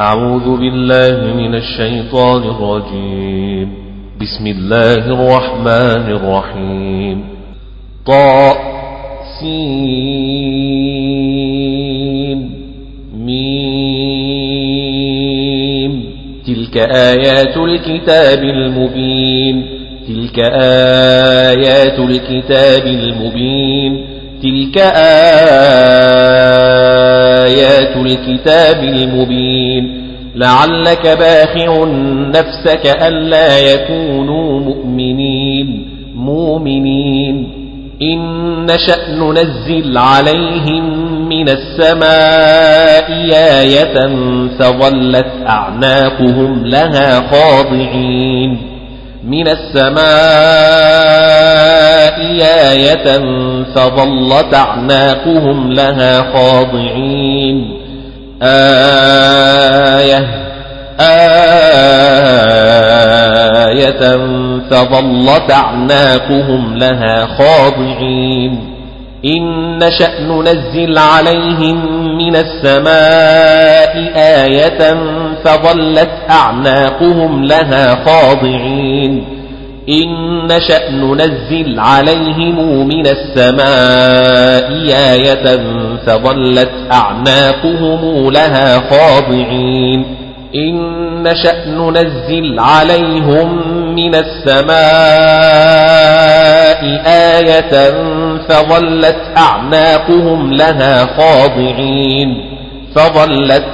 أعوذ بالله من الشيطان الرجيم. بسم الله الرحمن الرحيم. طاء سين ميم. تلك آيات الكتاب المبين. تلك آيات الكتاب المبين. تلك آيات الكتاب المبين لعلك باخع نفسك ألا يكونوا مؤمنين مؤمنين إن نشأ ننزل عليهم من السماء آية فظلت أعناقهم لها خاضعين من السماء آية فظلت أعناقهم لها خاضعين آية آية فظلت أعناقهم لها خاضعين إن نشأ ننزل عليهم من السماء آية فظلت أعناقهم لها خاضعين إن نشأ ننزل عليهم من السماء آية فظلت أعناقهم لها خاضعين إن نشأ ننزل عليهم من السماء آية فظلت أعناقهم لها خاضعين. فظلت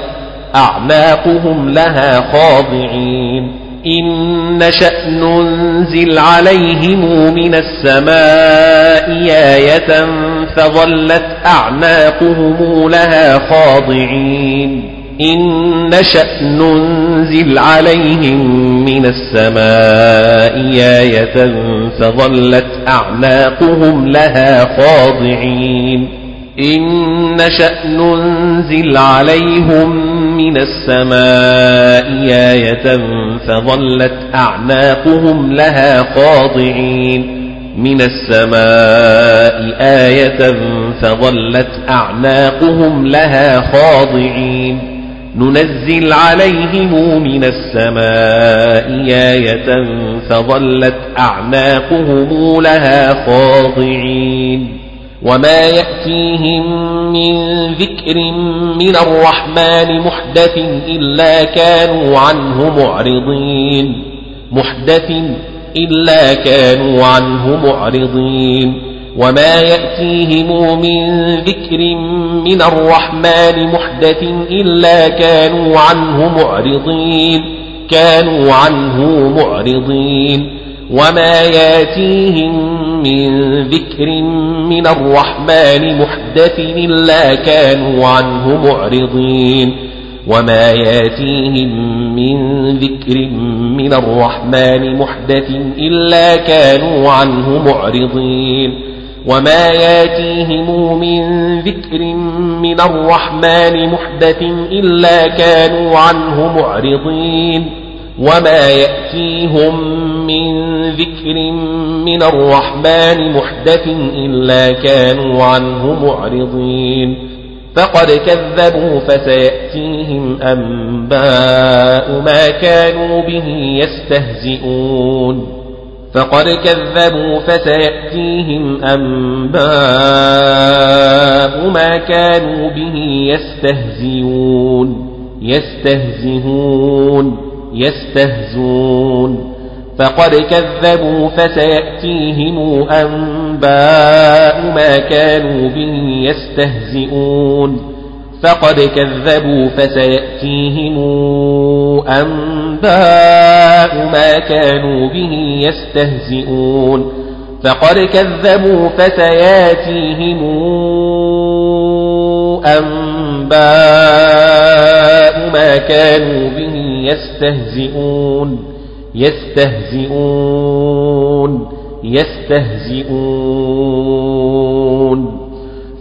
أعناقهم لها خاضعين. إن نشأ ننزل عليهم من السماء آية فظلت أعناقهم لها خاضعين. إن نشأ ننزل عليهم من السماء آية فظلت أعناقهم لها خاضعين إن نشأ ننزل عليهم من السماء آية فظلت أعناقهم لها خاضعين من السماء آية فظلت أعناقهم لها خاضعين ننزل عليهم من السماء آية فظلت أعناقهم لها خاضعين. وما يأتيهم من ذكر من الرحمن محدث إلا كانوا عنه معرضين. محدث إلا كانوا عنه معرضين. وما يأتيهم من ذكر من الرحمن محدث إلا كانوا عنه معرضين كانوا عنه معرضين. وما يأتيهم من ذكر من الرحمن محدث إلا كانوا عنه معرضين. وما يأتيهم من ذكر من الرحمن محدث إلا كانوا عنه معرضين. وما ياتيهم من ذكر من الرحمن محدث إلا كانوا عنه معرضين وما يأتيهم من ذكر من الرحمن محدث إلا كانوا عنه معرضين فقد كذبوا فسيأتيهم أنباء ما كانوا به يستهزئون فقد كذبوا فسيأتيهم أنباء ما كانوا به يستهزئون يستهزئون يستهزون فقد كذبوا فسيأتيهم أنباء ما كانوا به يستهزئون. فقد كذبوا فسيأتيهم أنباء ما كانوا به يستهزئون. فقد كذبوا فسيأتيهم أنباء ما كانوا به يستهزئون. يستهزئون. يستهزئون.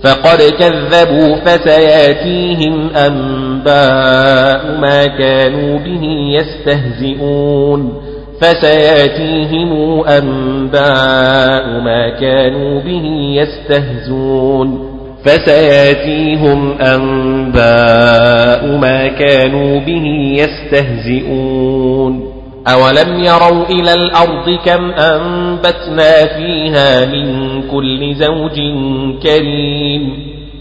فقد كذبوا فسياتيهم أنباء ما كانوا به يستهزئون. فسياتيهم أنباء ما كانوا به يستهزون فسياتيهم أنباء ما كانوا به يستهزئون. أولم يروا إلى الأرض كم أنبتنا فيها من كل زوج كريم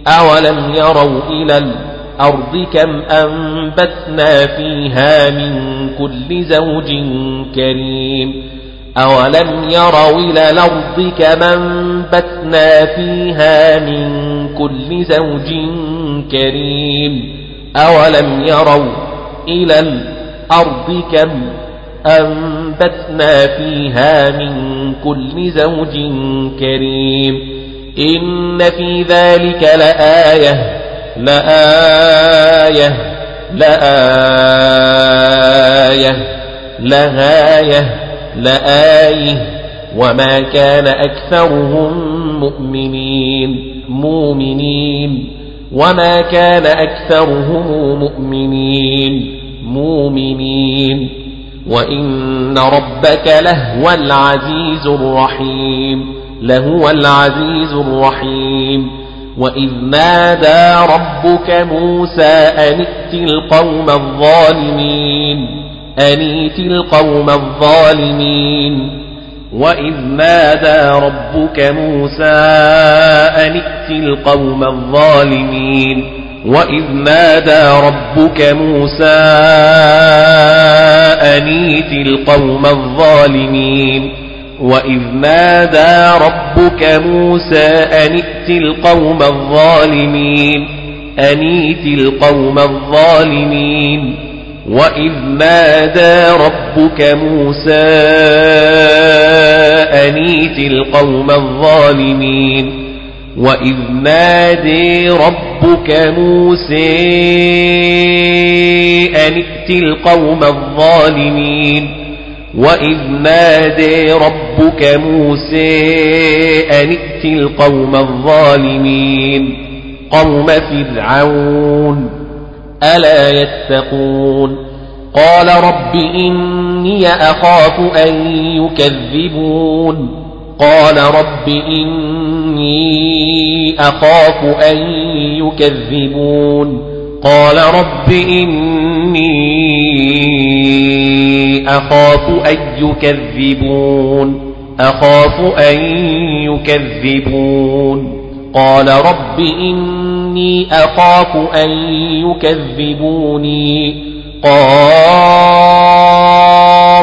أولم يروا إلى الأرض كم أنبتنا فيها من كل زوج كريم أولم يروا إلى الأرض كم أنبتنا فيها من كل زوج كريم أولم يروا إلى الأرض كم أنبتنا فيها من كل زوج كريم. إن في ذلك لآية لآية لآية لغاية لآية. وما كان أكثرهم مؤمنين مؤمنين. وما كان أكثرهم مؤمنين مؤمنين. وإن ربك لهو العزيز الرحيم لهو العزيز الرحيم. وإذ نادى ربك موسى أن ائت القوم الظالمين أنيت القوم الظالمين. وإذ نادى ربك موسى أن ائت القوم الظالمين وإذ نادى ربك موسى أنيت القوم الظالمين وإذ نادى ربك موسى أنئت القوم الظالمين أنيت القوم الظالمين وإذ نادى ربك موسى أنيت القوم الظالمين وإذ نادي ربك موسى أن ائت القوم الظالمين وإذ نادي ربك موسى أن ائت القوم الظالمين قوم فرعون ألا يتقون قال رب إني أخاف أن يكذبون قال رب إني أخاف أن يكذبون. قال رب إني أخاف أن يكذبون. أخاف أن يكذبون. قال رب إني أخاف أن يكذبوني. قال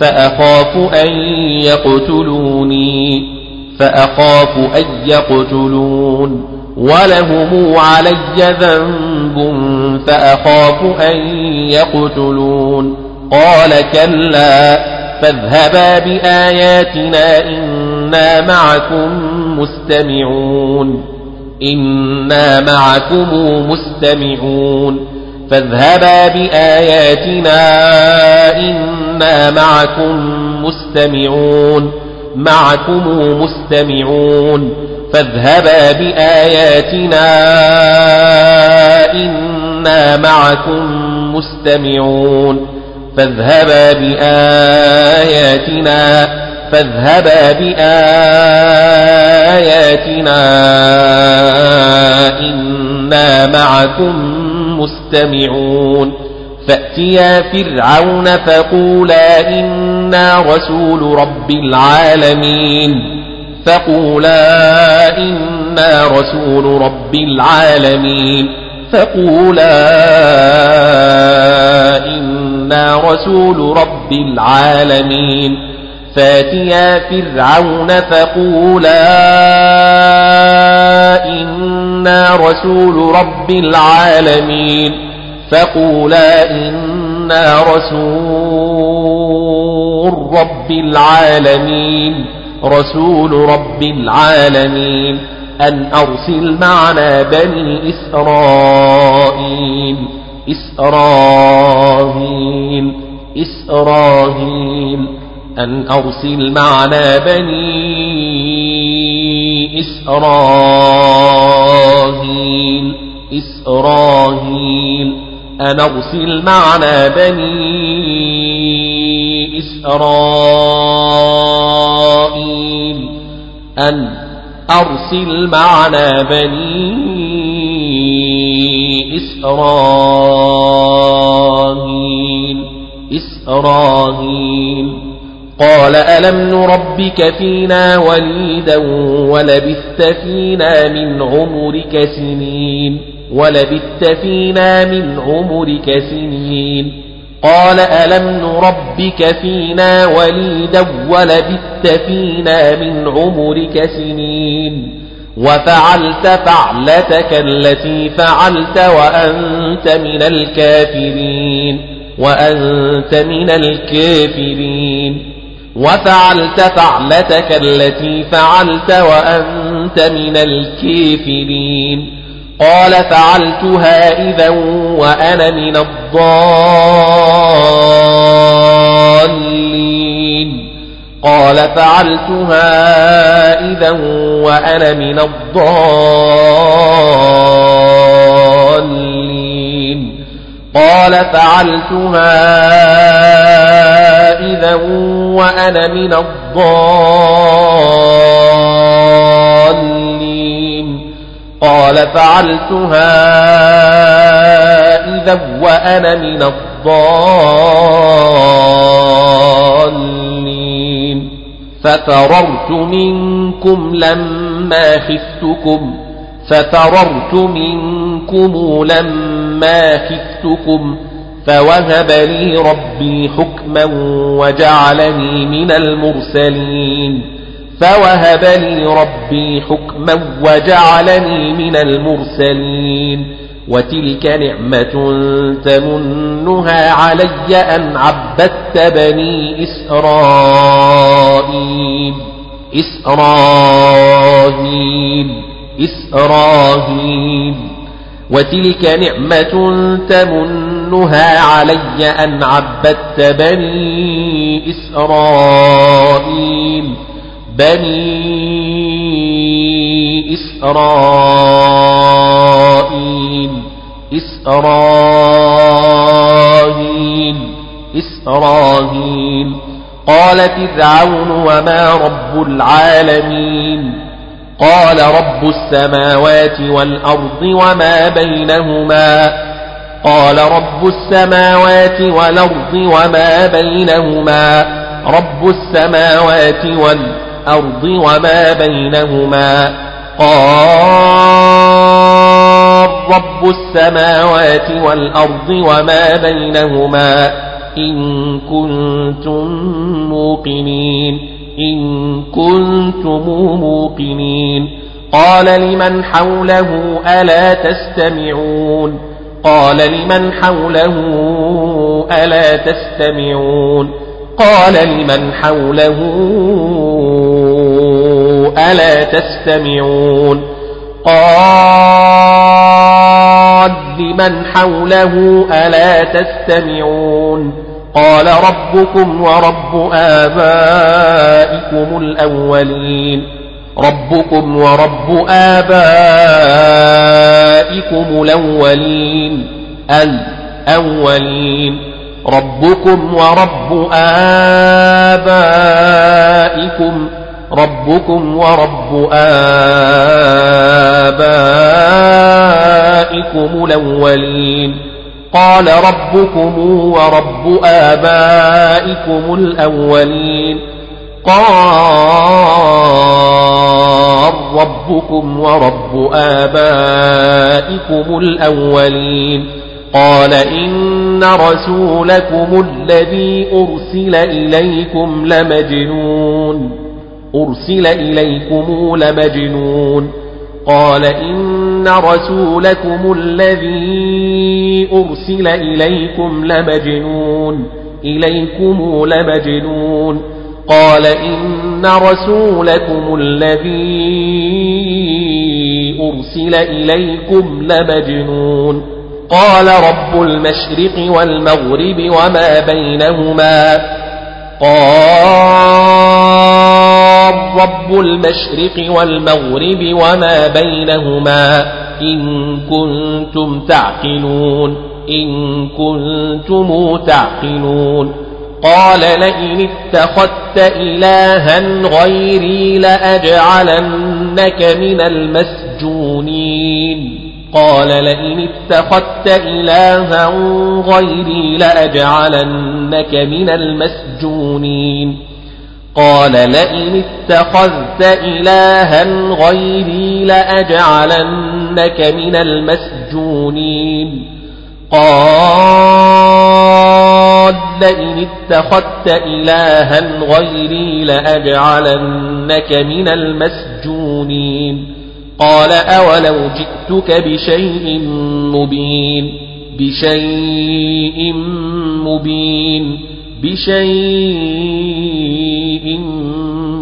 فأخاف أن يقتلوني. فأخاف أن يقتلون. ولهم علي ذنب فأخاف أن يقتلون. قال كلا فاذهبا بآياتنا إنا معكم مستمعون. إنا معكم مستمعون. فاذهبا بآياتنا إنا معكم مستمعون معكم مستمعون. فاذهبا بآياتنا إنا معكم مستمعون. فاذهبا بآياتنا فاذهبا بآياتنا إنا معكم مستمعون. فأتيا فرعون فقولا إنا رسول رب العالمين. فقولا إنا رسول رب العالمين. فقولا إنا رسول رب العالمين. فأتيا فرعون فقولا إنا رسول رب العالمين فقولا إنا رسول رب العالمين رسول رب العالمين أن أرسل معنا بني إسرائيل إسرائيل إسرائيل أن أرسل معنا بني إسرائيل إسرائيل أن أرسل معنا بني إسرائيل أن أرسل معنا بني إسرائيل إسرائيل. قال ألم نربك فينا وليدا ولبثت فينا من عمرك سنين ولبثت فينا من عمرك سنين قال ألم نربك فينا وليدا ولبثت فينا من عمرك سنين وفعلت فعلتك التي فعلت وأنت من الكافرين وأنت من الكافرين وفعلت فعلتك التي فعلت وأنت من الكافرين. قال فعلتها إذا وأنا من الضالين. قال فعلتها إذا وأنا من الضالين. قال فعلتها إذا وأنا من الضالين. قال فعلتها إذا وأنا من الضالين. ففررت منكم لما خفتكم ففررت منكم لما خفتكم. فوهب لي ربي حكما وجعلني من المرسلين. فوهب لي ربي حكما وجعلني من المرسلين. وتلك نعمة تمنها علي أن عبدت بني إسرائيل. إسرائيل. إسرائيل. وتلك نعمة تمنها علي أن عبدت بني إسرائيل. بني إسرائيل. إسرائيل. إسرائيل. قال فرعون وما رب العالمين. قال رب السماوات والأرض وما بينهما. قال رب السماوات والأرض وما بينهما رب السماوات والأرض وما بينهما. قال رب السماوات والأرض وما بينهما. إن كنتم موقنين إن كنتم موقنين. قال لمن حوله ألا تستمعون؟ قال لمن حوله ألا تستمعون قال لمن حوله ألا تستمعون قال لمن حوله ألا تستمعون قال ربكم ورب آبائكم الأولين ربكم ورب آبائكم الأولين الأولين. ربكم ورب آبائكم ربكم ورب آبائكم الأولين. قال ربكم ورب آبائكم الأولين. قال ربكم ورب آبائكم الأولين قال إن رسولكم الذي أرسل إليكم لمجنون أرسل إليكم لمجنون قال إن رسولكم الذي أرسل إليكم لمجنون إليكم لمجنون قال إن رسولكم الذي أرسل إليكم لمجنون قال رب المشرق والمغرب وما بينهما قال رب المشرق والمغرب وما بينهما إن كنتم تعقلون إن كنتم تعقلون قال لئن اتخذت إلها غيري لأجعلنك من المسجونين. قال لئن اتخذت إلها غيري لأجعلنك من المسجونين. قال لئن اتخذت إلها غيري لأجعلنك من المسجونين. قال لئن اتخذت إلها غيري لأجعلنك من المسجونين قال أولو جئتك بشيء مبين بشيء مبين بشيء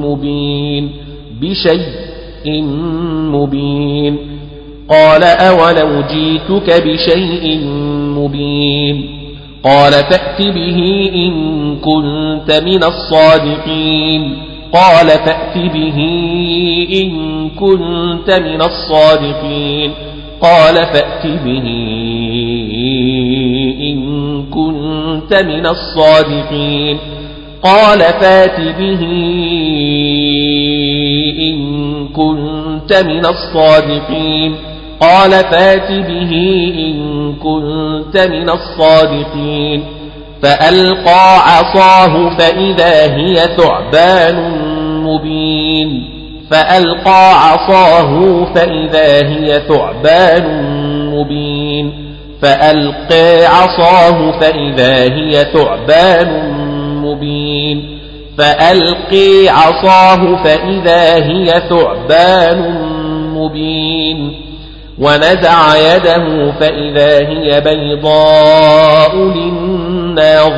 مبين بشيء مبين قال أولو جئتك بشيء مبين قال فأت به إن كنت من الصادقين. قال فأت به إن كنت من الصادقين. قال فأت به إن كنت من الصادقين. قال فأت به إن كنت من الصادقين. قال فات به إن كنت من الصادقين. فألقى عصاه فإذا هي ثعبان مبين. فألقى عصاه فإذا هي ثعبان مبين. فألقى عصاه فإذا هي ثعبان مبين. فألقي عصاه فإذا هي ثعبان مبين. ونزع يده فإذا هي بيضاء للناظرين.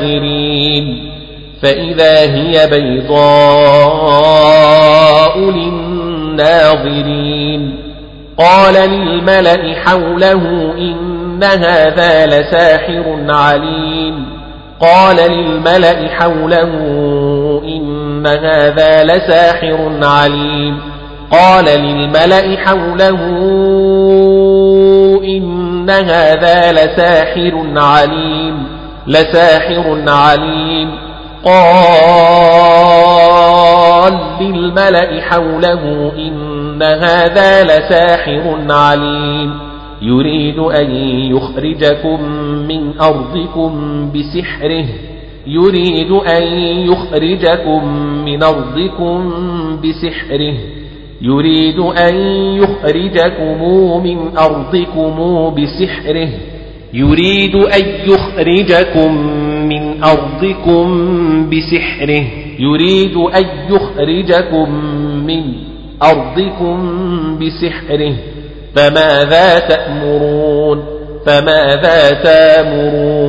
فإذا هي بيضاء للناظرين. قال للملأ حوله إن هذا لساحر عليم. قال للملأ حوله إن هذا لساحر عليم. قال للملأ حوله إن هذا لساحر عليم لساحر عليم. قال للملأ حوله إن هذا لساحر عليم. يريد أن يخرجكم من أرضكم بسحره. يريد أن يخرجكم من أرضكم بسحره. يريد أن يخرجكم من أرضكم بسحره. يريد أن يخرجكم من أرضكم بسحره. يريد أن يخرجكم من أرضكم بسحره. فماذا تأمرون؟ فماذا تأمرون؟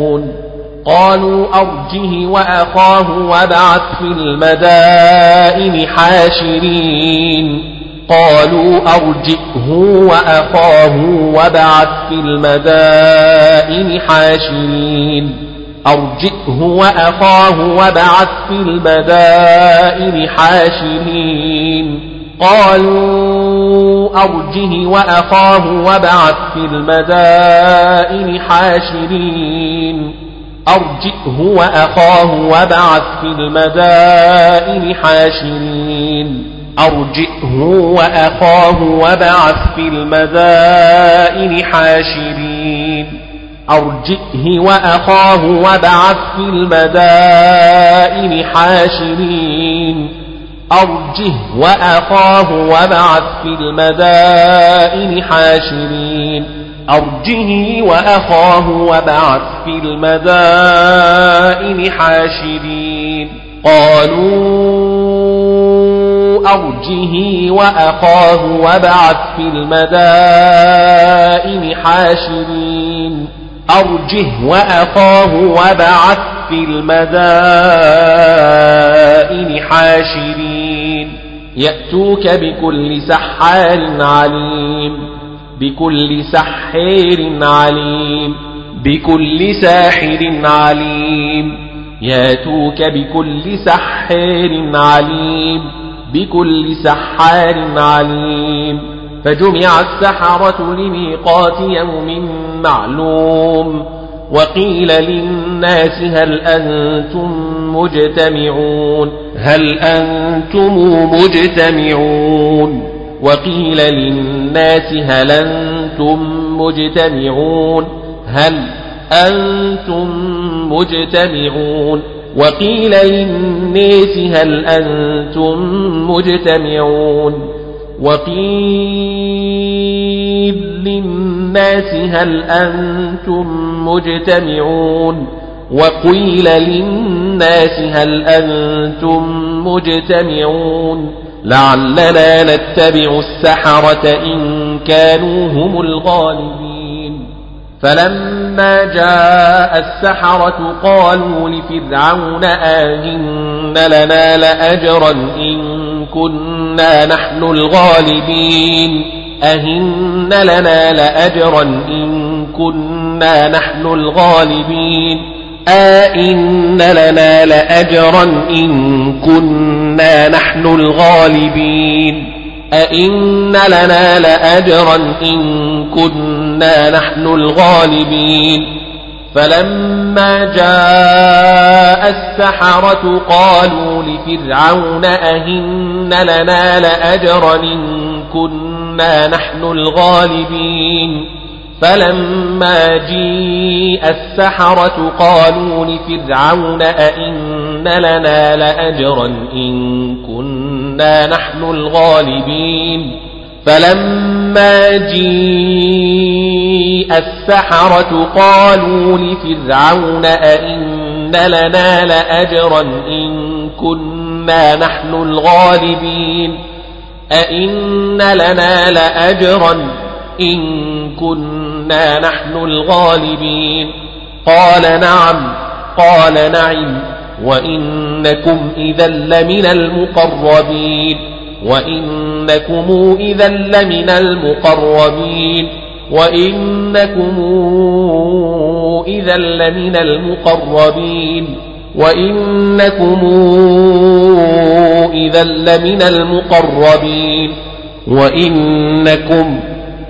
قالوا أرجه وأخاه وابعث في المدائن حاشرين. قالوا أرجئه وأخاه وابعث في المدائن حاشرين. أرجئه وأخاه وابعث في المدائن حاشرين. قالوا أرجه وأخاه وابعث في المدائن حاشرين. أرجئه وأخاه وابعث في المدائن حاشرين. أرجئه وأخاه وابعث في المدائن حاشرين. أرجئه وأخاه وابعث في المدائن حاشرين. أرجه وأخاه وابعث في المدائن حاشرين. أرجه وأخاه وابعث في المدائن حاشرين. قالوا أرجه وأخاه وابعث في المدائن حاشرين. أرجه وأخاه وابعث في المدائن حاشرين. يأتوك بكل سحار عليم. بكل سحير عليم بكل ساحر عليم. ياتوك بكل سحار عليم بكل سحار عليم. فجمع السحرة لميقات يوم معلوم. وقيل للناس هل أنتم مجتمعون؟ هل أنتم مجتمعون؟ وقيل للناس هل أنتم مجتمعون؟ هل أنتم مجتمعون؟ وقيل للناس هل أنتم مجتمعون؟ وقيل للناس هل أنتم مجتمعون؟ وقيل للناس هل أنتم مجتمعون؟ لعلنا نتبع السحرة إن كانوا هم الغالبين. فلما جاء السحرة قالوا لفرعون آهن لنا لأجرا إن كنا نحن الغالبين. أهن لنا لأجرا إن كنا نحن الغالبين. أئن لنا لأجرا إن كنا نحن الغالبين. أئن لنا لأجرا إن كنا نحن الغالبين. فلما جاء السحرة قالوا لفرعون أهن لنا لأجرا إن كنا نحن الغالبين. فلما جيء السحرة قالوا لفرعون أئن لنا لأجرا إن كنا نحن الغالبين. فلما جيء السحرة قالوا لفرعون أئن لنا لأجرا إن كنا نحن الغالبين. أئن لنا لأجرا إن كنا نحن الغالبين. قال نعم قال نعم وإنكم إذا لمن المقربين. وإنكم إذا لمن المقربين. وإنكم إذا لمن المقربين. وإنكم إذا لمن المقربين. وإنكم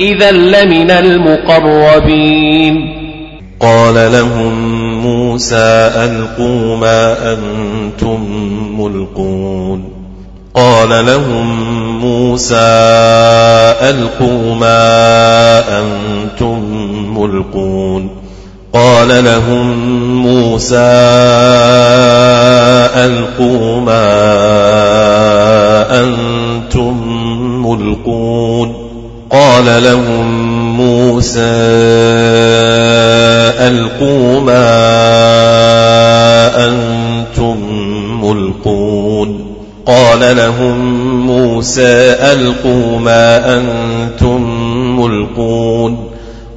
إذا لمن المقربين. قال لهم موسى ألقوا ما أنتم ملقون. قال لهم موسى ألقوا ما أنتم ملقون. قال لهم موسى ألقوا ما أنتم ملقون. قال لهم موسى ألقوا ما أنتم ملقون. قال لهم موسى ألقوا ما أنتم ملقون.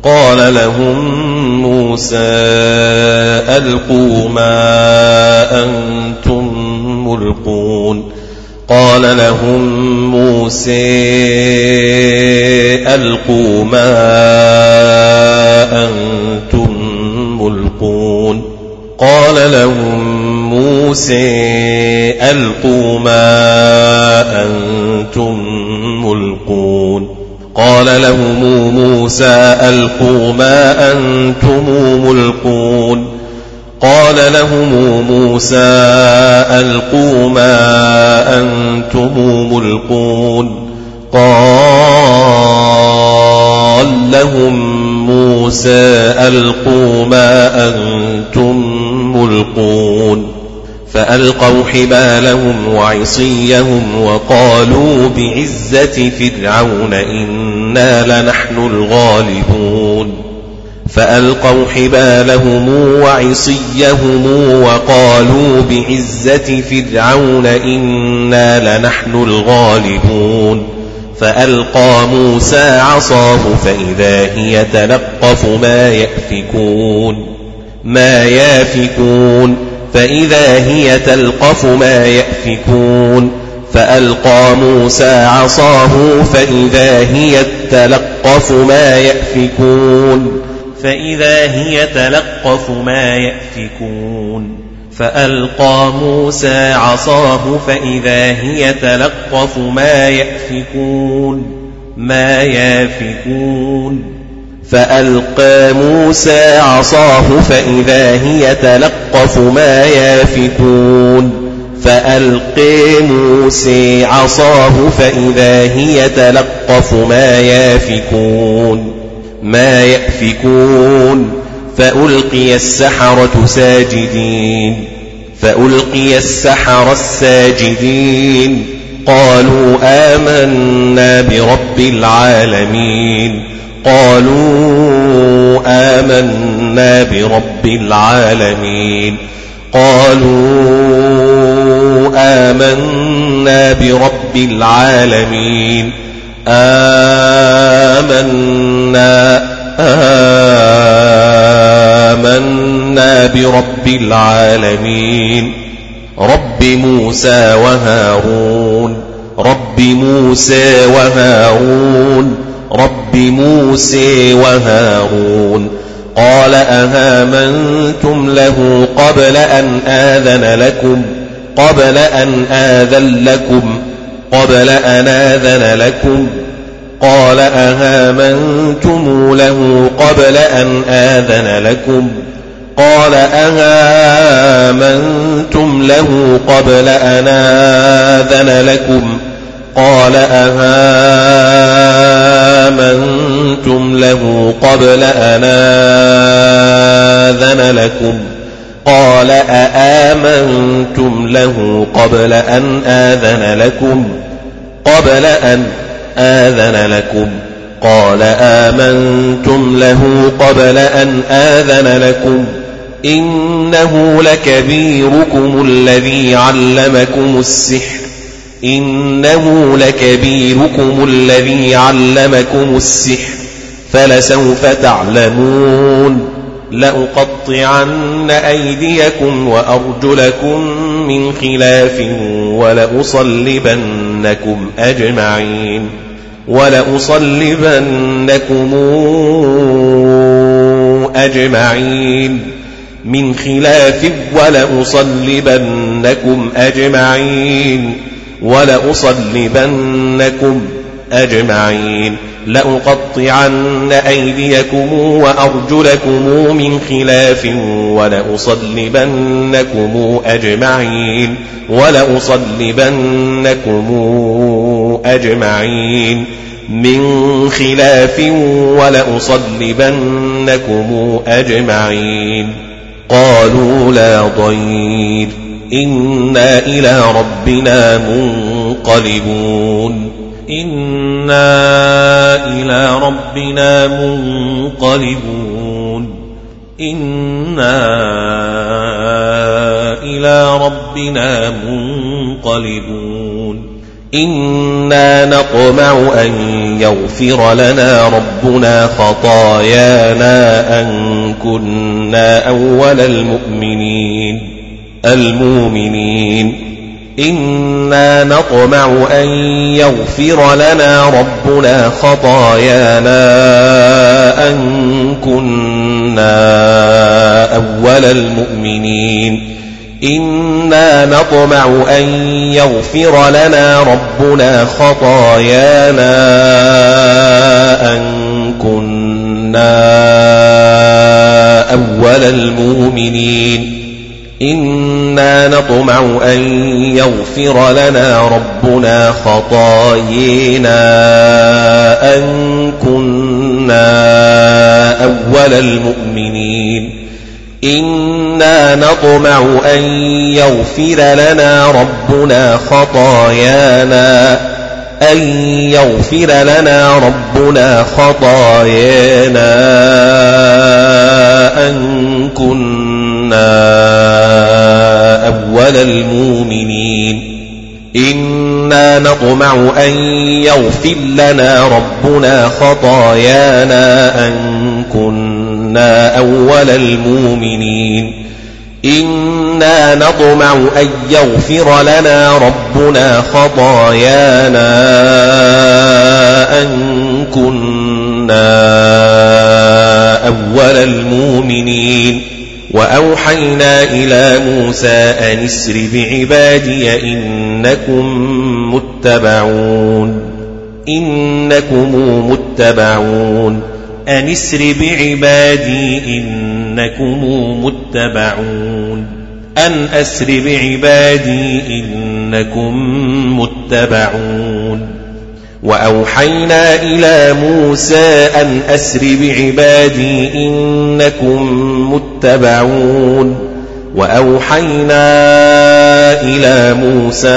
قال لهم موسى ألقوا ما أنتم ملقون. قال لهم موسى ألقوا ما أنتم ملقون. قال لهم موسى ألقوا ما أنتم ملقون. قال لهم موسى ألقوا ما أنتم ملقون. قال لهم موسى ألقوا ما أنتم ملقون قال لهم موسى ألقوا ما أنتم ملقون فألقوا حبالهم وعصيهم وقالوا بعزة فرعون إنا لنحن الغالبون فألقوا حبالهم وعصيهم وقالوا بعزة فرعون إنا لنحن الغالبون فألقى موسى عصاه فإذا هي تلقف ما يأفكون ما يافكون فإذا هي تلقف ما يأفكون فألقى موسى عصاه فإذا هي تلقف ما يأفكون فإذا هي تلقف ما يأفكون فألقى موسى عصاه فإذا هي تلقف ما يأفكون ما يافكون فألقى موسى عصاه فإذا هي تلقف ما يافكون فألقي موسى عصاه فإذا هي تلقف ما يافكون ما يأفكون فألقي السحرة ساجدين فألقي السحرة الساجدين قالوا آمنا برب العالمين قالوا آمنا برب العالمين قالوا آمنا برب العالمين آمنا آمنا برب العالمين. رب موسى وهارون رب موسى وهارون رب موسى وهارون. قال أهامنتم له قبل أن آذن لكم قبل أن آذن لكم قبل أن آذن لكم. قال أهامنتم له قبل أن آذن لكم قال أهامنتم له قبل أن آذن لكم قال أهامنتم له قبل أن آذن لكم قال أآمنتم له قبل أن آذن لكم قبل أن آذن لكم. قال آمنتم له قبل أن آذن لكم. إنه لكبيركم الذي علمكم السحر. إنه لكبيركم الذي علمكم السحر. فلسوف تعلمون. لأقطعن أيديكم وأرجلكم من خلاف ولأصلبنكم أجمعين. ولأصلبنكم أجمعين. من خلاف ولأصلبنكم أجمعين. ولأصلبنكم أجمعين. لأقطعن أيديكم وأرجلكم من خلاف ولأصلبنكم أجمعين. ولأصلبنكم أجمعين من خلاف ولأصلبنكم أجمعين قالوا لا ضير إنا إلى ربنا منقلبون إنا إلى ربنا منقلبون إنا إلى ربنا منقلبون إنا نطمع أن يغفر لنا ربنا خطايانا أن كنا أول المؤمنين المؤمنين إنا نطمع أن يغفر لنا ربنا خطايانا أن كنا أول المؤمنين إنا نطمع أن يغفر لنا ربنا خطايانا أن كنا أول المؤمنين إنا نطمع أن يغفر لنا ربنا خطايانا أن كنا أول المؤمنين إنا نطمع أن يغفر لنا ربنا خطايانا. أن يغفر لنا ربنا خطايانا. أن كنا أول المؤمنين. إنا نطمع أن يغفر لنا ربنا خطايانا. أن كنا أول المؤمنين إنا نطمع أن يغفر لنا ربنا خطايانا أن كنا أول المؤمنين وأوحينا إلى موسى أن اسر بعبادي إنكم متبعون إنكم متبعون أن اسر بعبادي إنكم متبعون أن أسر بعبادي إنكم متبعون وأوحينا إلى موسى أن أسر بعبادي إنكم متبعون وأوحينا إلى موسى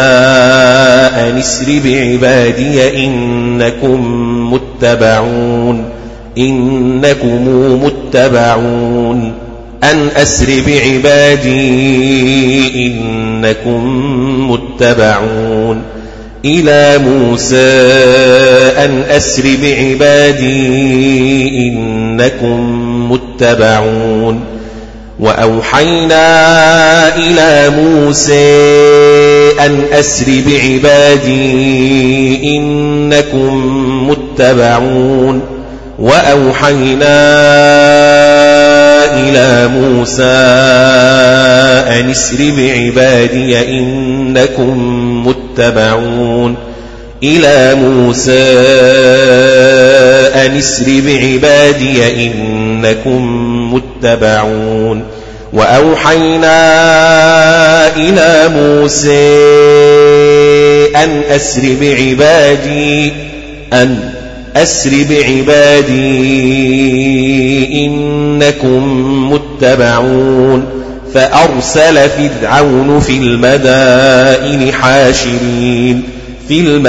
أن اسر بعبادي إنكم متبعون إنكم متبعون. أن أسر بعبادي إنكم متبعون. إلى موسى أن أسر بعبادي إنكم متبعون. وأوحينا إلى موسى أن أسر بعبادي إنكم متبعون. وأوحينا إلى موسى أن اسر بعبادي إنكم متبعون. إلى موسى أن اسر بعبادي إنكم متبعون. وأوحينا إلى موسى أن أسر بعبادي أن أسر بعبادي إنكم متبعون فأرسل فرعون في المدائن حاشرين في المدائن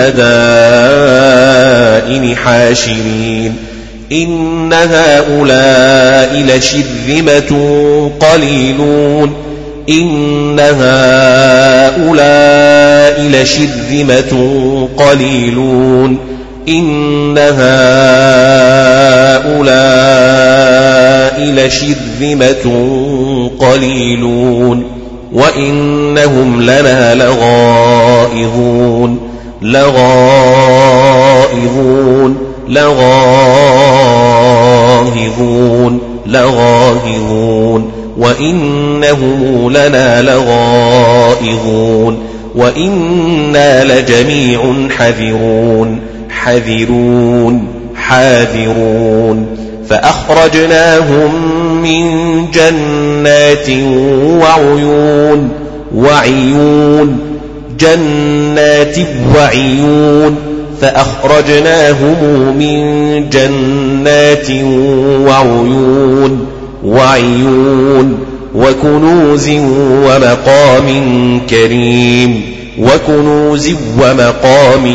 حاشرين إن هؤلاء لشذمة قليلون إن هؤلاء لشذمة قليلون إن هؤلاء لشذمة قليلون وإنهم لنا لغائظون لغائظون لغائظون لغائظون وإنهم لنا لغائظون وإنا لجميع حذرون حذرون حاذرون. فأخرجناهم من جنات وعيون وعيون. جنات وعيون. فأخرجناهم من جنات وعيون وعيون وكنوز ومقام كريم. وكنوز ومقام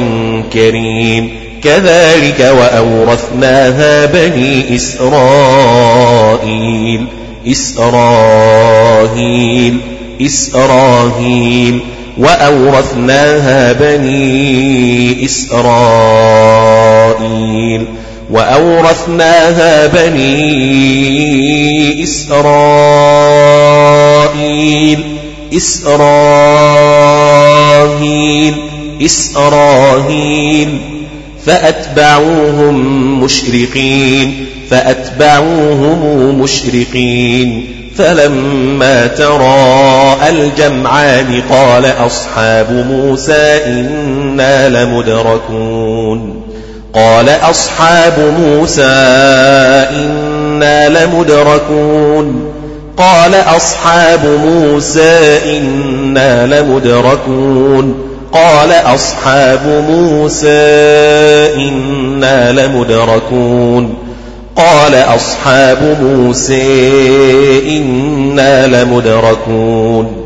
كريم كذلك وأورثناها بني إسرائيل. إسرائيل إسرائيل. وأورثناها بني إسرائيل. وأورثناها بني إسرائيل. إسرائيل إسرائيل. فأتبعوهم مشرقين فأتبعوهم مشرقين. فلما تراءى الجمعان قال أصحاب موسى إنا لمدركون. قال أصحاب موسى إنا لمدركون. قال أصحاب موسى إنا لمدركون. قال أصحاب موسى إنا لمدركون. قال أصحاب موسى إنا لمدركون.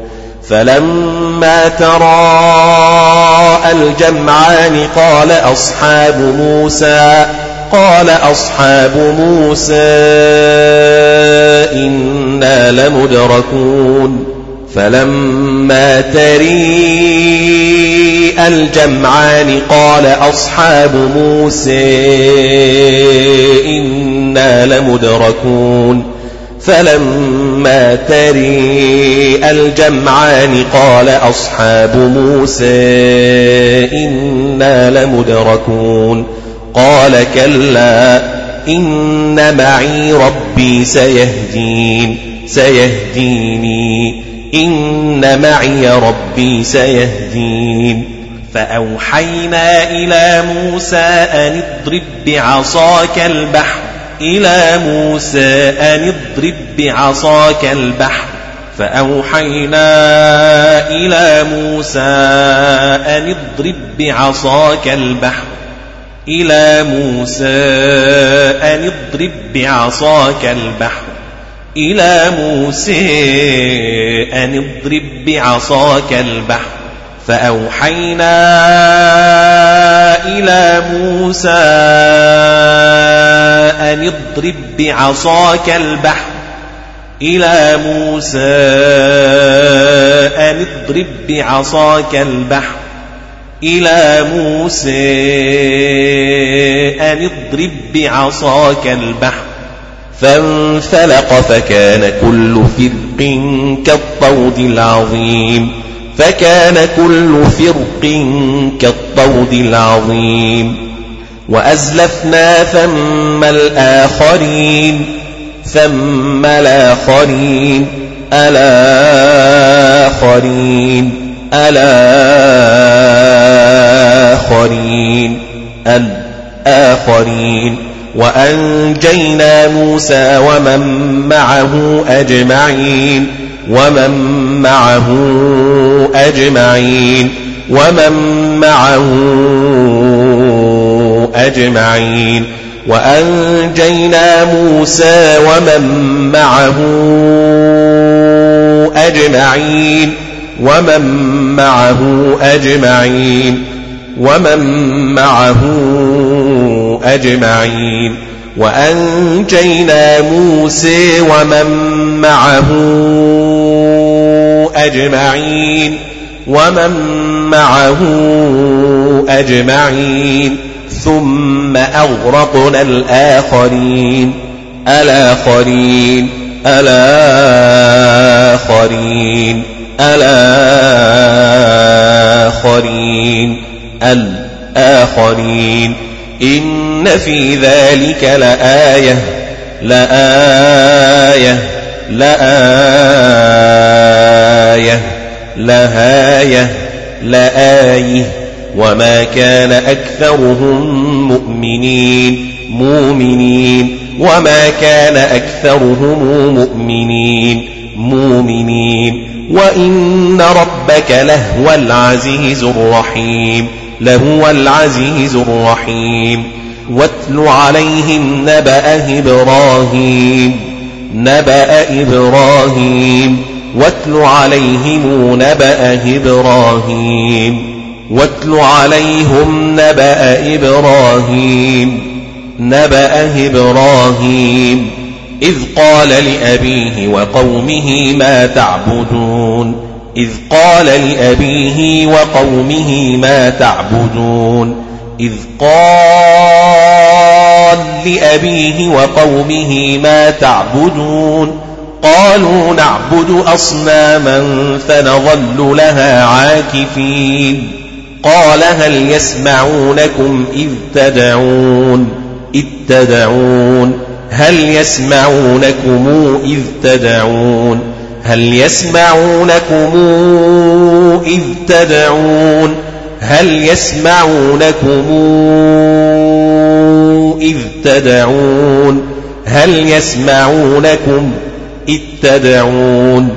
فلما تراءى الجمعان قال أصحاب موسى قال أصحاب موسى إنا لمدركون فلما تري الجمعان قال أصحاب موسى إنا لمدركون فلما تري الجمعان قال أصحاب موسى إنا لمدركون قال كلا إن معي ربي سيهدين سيهديني إن معي ربي سيهدين. فأوحينا إلى موسى أن اضرب بعصاك البحر إلى موسى أن اضرب بعصاك البحر. فأوحينا إلى موسى أن اضرب بعصاك البحر إلى موسى أن اضرب بعصاك البحر. إلى موسى أن اضرب بعصاك البحر. فأوحينا إلى موسى أن اضرب بعصاك البحر. إلى موسى أن اضرب بعصاك البحر. إلى موسى أن اضرب بعصاك البحر. فانفلق فكان كل فرق كالطود العظيم. فكان كل فرق كالطود العظيم. وأزلفنا ثم الآخرين ثم الآخرين الآخرين. الآخرين الآخرين. وأنجينا موسى ومن معه أجمعين ومن معه أجمعين ومن معه أجمعين. وأنجينا موسى ومن معه أجمعين. ومن معه أجمعين ومن معه أجمعين. وأنجينا موسى ومن معه أجمعين ومن معه أجمعين. ثم أغرقنا الآخرين. الآخرين الآخرين. الآخرين الآخرين. إن في ذلك لآية لآية لآية لهاية لآية. وما كان أكثرهم مؤمنين مؤمنين. وما كان أكثرهم مؤمنين مؤمنين. وإن ربك لهو العزيز الرحيم لهو العزيز الرحيم واتل عليهم نبأ إبراهيم نبأ إبراهيم واتل عليهم نبأ إبراهيم واتل عليهم نبأ إبراهيم نبأ إبراهيم إذ قال لأبيه وقومه ما تعبدون. إذ قال لأبيه وقومه ما تعبدون. إذ قال لأبيه وقومه ما تعبدون. قالوا نعبد أصناما فنظل لها عاكفين. قال هل يسمعونكم إذ تدعون؟ إذ تدعون. هل يسمعونكم إذ تدعون؟ هل يسمعونكم إذ تدعون؟ هل يسمعونكم إذ تدعون؟ هل يسمعونكم إذ تدعون؟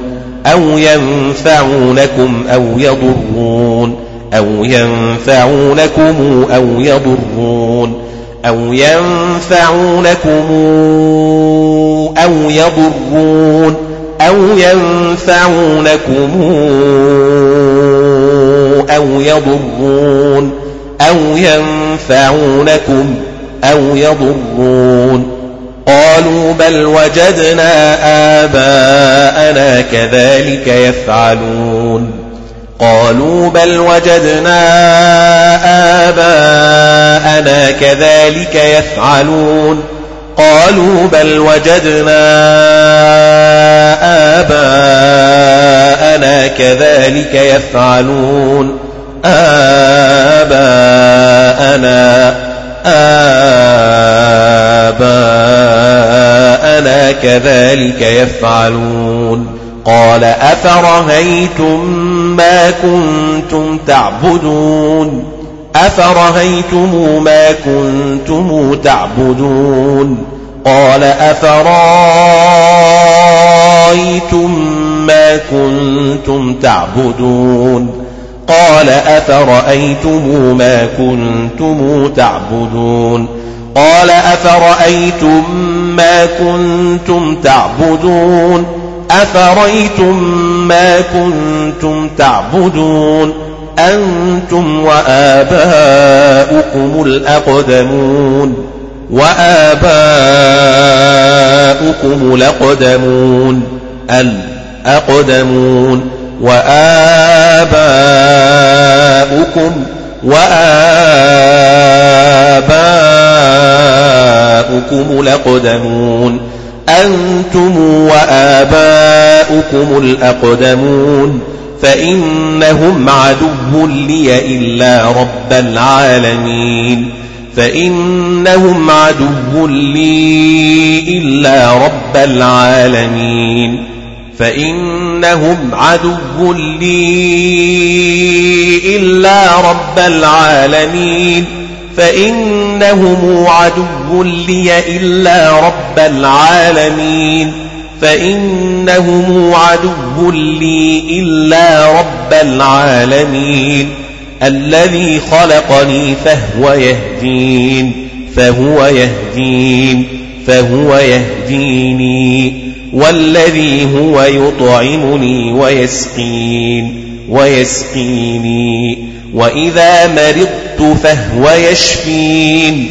أو ينفعونكم أو يضرون؟ أو ينفعونكم أو يضرون؟ أو ينفعونكم أو يضرون أو ينفعونكم أو يضرون أو ينفعونكم أو يضرون قالوا بل وجدنا آباءنا كذلك يفعلون قالوا بل وجدنا آباءنا كذلك يفعلون. قالوا بل وجدنا آباءنا كذلك يفعلون. آباءنا وآباءنا كذلك يفعلون. قال أفرهيتم ما كنتم تعبدون أفرهيتم ما كنتم تعبدون قال أفرأيتم ما كنتم تعبدون قال أفرأيتم ما كنتم تعبدون قال أفرأيتم ما كنتم تعبدون أفرأيتم ما كنتم تعبدون أنتم وآباؤكم الأقدمون وآباؤكم الأقدمون الأقدمون وآباؤكم وآباؤكم الأقدمون أنتم وآباؤكم الأقدمون فإنهم عدو لي إلا رب العالمين فإنهم عدو لي إلا رب العالمين فإنهم عدو لي إلا رب العالمين فإنهم عدو لي إلا رب العالمين. فإنهم عدو لي إلا رب العالمين. الذي خلقني فهو يهدين فهو يهدين فهو يهديني. والذي هو يطعمني ويسقين ويسقيني. وإذا مرضت فهو يشفين.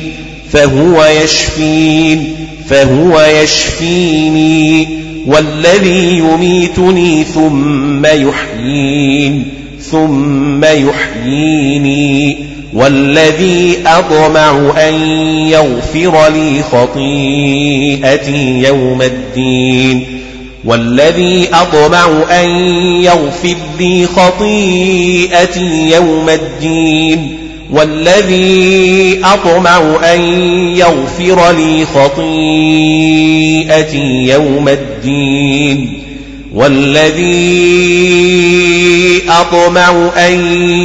فهو يشفين. فهو يشفيني. والذي يميتني ثم يحيين. ثم يحييني. والذي أطمع أن يغفر لي خطيئتي يوم الدين. والذي أطمع أن يغفر لي خطيئتي يوم الدين. والذي أطمع أن يغفر لي خطيئتي يوم الدين والذي أطمع أن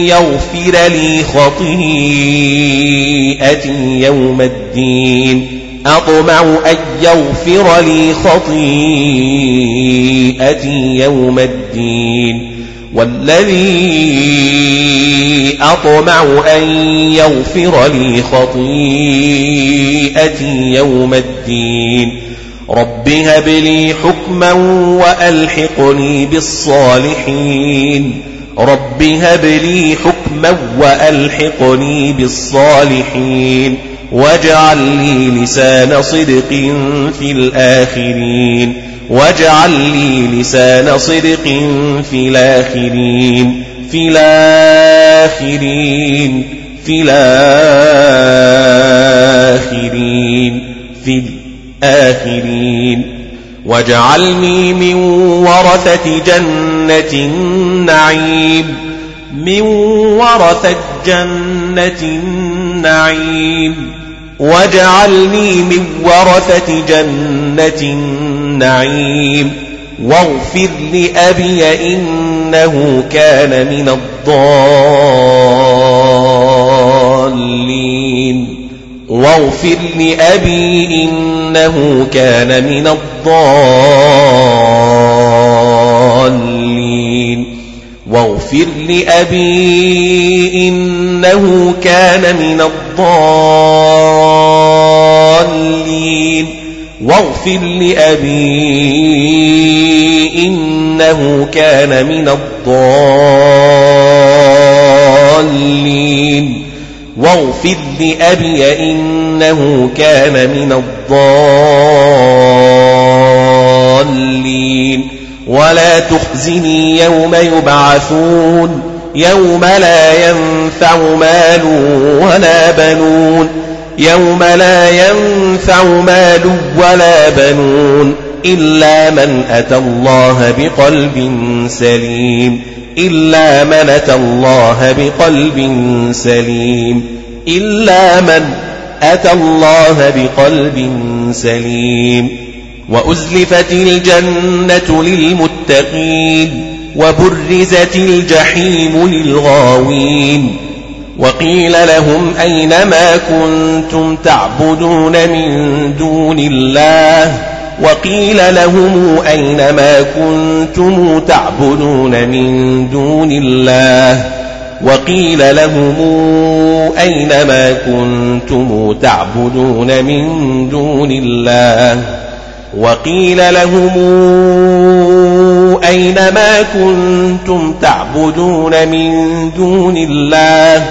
يغفر لي خطيئتي يوم الدين أطمع أن يغفر لي خطيئتي يوم الدين والذي أطمع أن يغفر لي خطيئتي يوم الدين. رب هب لي حكما وألحقني بالصالحين. رب هب لي حكما وألحقني بالصالحين. واجعل لي لسان صدق في الآخرين. واجعل لي لسان صدق في الآخرين في الآخرين في الآخرين في الآخرين. واجعلني من ورثة جنة النعيم من ورثة جنة النعيم. واجعلني من ورثة جنة النعيم. واغفر لأبي إنه كان من الضالين. واغفر لأبي إنه كان من الضالين. واغفر لأبي إنه كان من الضالين. واغفر لأبي إنه كان من الضالين. واغفر لأبي إنه كان من الضالين. ولا تخزني يوم يبعثون. يوم لا ينفع مال ولا بنون. يوم لا ينفع مال ولا بنون إلا من أتى الله بقلب سليم. إلا من أتى الله بقلب سليم. إلا من أتى الله بقلب سليم. وأزلفت الجنة للمتقين. وبرزت الجحيم للغاوين وقيل لهم أين ما كنتم تعبدون من دون الله وقيل لهم أين ما كنتم تعبدون من دون الله وقيل لهم أين ما كنتم تعبدون من دون الله وقيل لهم أين ما كنتم تعبدون من دون الله؟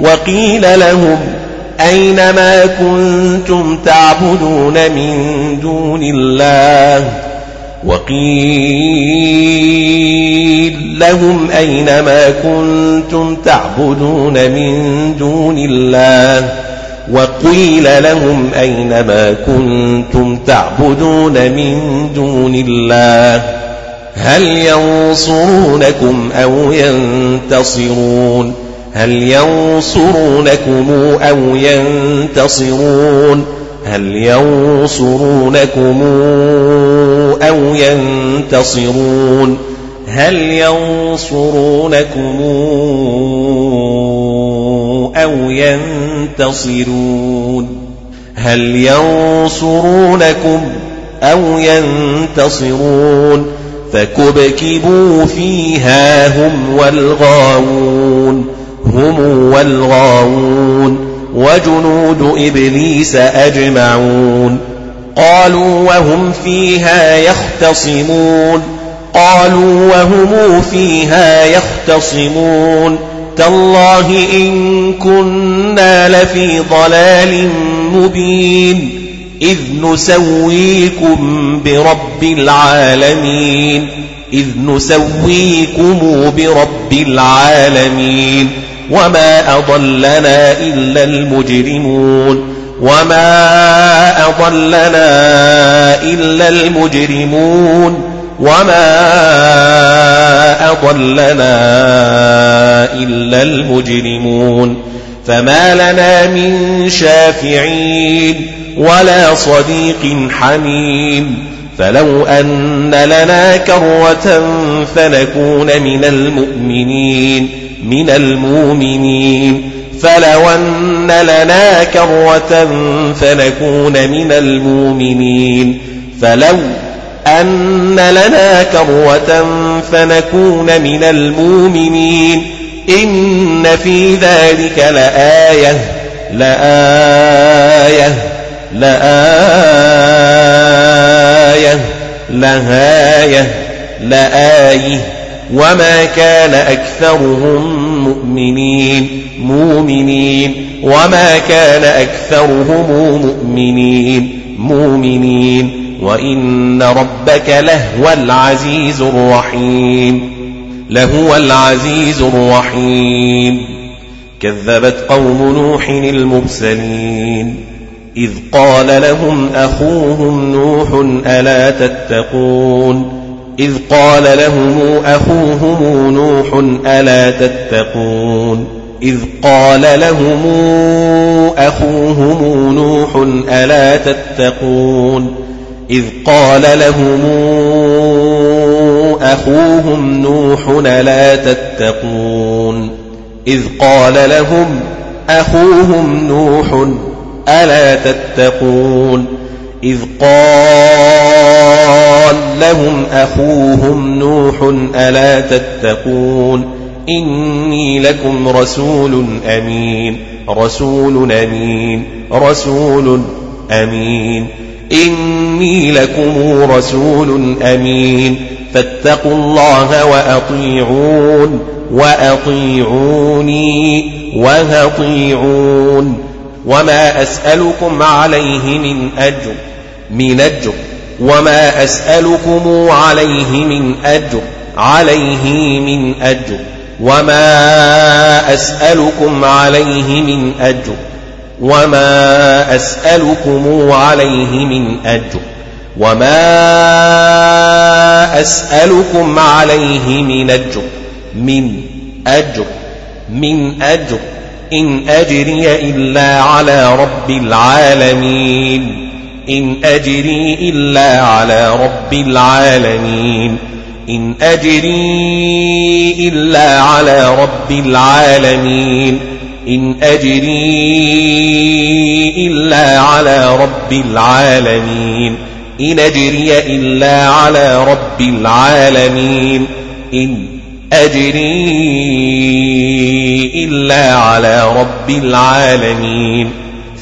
وقيل لهم أين ما كنتم تعبدون من دون الله؟ وقيل لهم أين ما كنتم تعبدون من دون الله؟ وقيل لهم أين ما كنتم تعبدون من دون الله؟ هل ينصرونكم أو ينتصرون؟ هل ينصرونكم أو ينتصرون؟ هل ينصرونكم أو ينتصرون؟ هل ينصرونكم أو ينتصرون هل ينصرونكم أو ينتصرون فكبكبوا فيها هم والغاوون هم والغاوون وجنود إبليس أجمعون قالوا وهم فيها يختصمون قالوا وهم فيها يختصمون تالله إن كنا لفي ضلال مبين إذ نسويكم برب العالمين إذ نسويكم برب العالمين وما أضلنا إلا المجرمون وما أضلنا إلا المجرمون وما أضلنا إلا المجرمون فما لنا من شافعين ولا صديق حميم فلو أن لنا كرة فنكون من المؤمنين من المؤمنين فلو أن لنا كرة فنكون من المؤمنين فلو أن لنا كرة فنكون من المؤمنين إن في ذلك لآية لآية لآية لهاية لآية. وما كان أكثرهم مؤمنين مؤمنين. وما كان أكثرهم مؤمنين مؤمنين. وإن ربك لهو العزيز الرحيم. لهو العزيز الرحيم. كذبت قوم نوح المرسلين. إذ قال لهم أخوهم نوح ألا تتقون؟ إذ قال لهم أخوهم نوح ألا تتقون؟ إذ قال لهم أخوهم نوح ألا تتقون؟ إذ قال لهم أخوهم نوح لا تتقون إذ قال لهم أخوهم نوح ألا تتقون إذ قال لهم أخوهم نوح ألا تتقون إني لكم رسول أمين رسول أمين رسول أمين إني لكم رسول أمين. فاتقوا الله وأطيعون وأطيعوني وأطيعون. وما أسألكم عليه من أجر من أجر. وما أسألكم عليه من أجر عليه من أجر. وما أسألكم عليه من أجر. وما أسألكم عليه من أجر وما أسألكم عليه من أجر من أجر من أجر إن أجري إلا على رب العالمين إن أجري إلا على رب العالمين إن أجري إلا على رب العالمين إن أجري إلا على رب العالمين. إن أجري إلا على رب العالمين. إن أجري إلا على رب العالمين.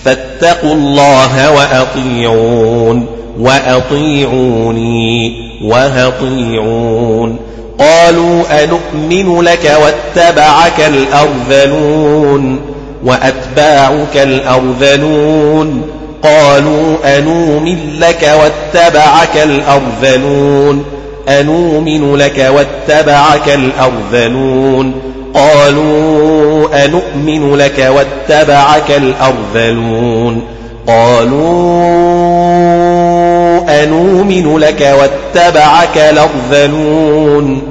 فاتقوا الله وأطيعون. وأطيعوني. وهطيعون. قالوا أنؤمن لك واتبعك الأرذلون وأتباعك الأرذلون قالوا أنؤمن لك واتبعك الأرذلون أنؤمن لك واتبعك الأرذلون قالوا أنؤمن لك واتبعك الأرذلون قالوا أنؤمن لك واتبعك الأرذلون.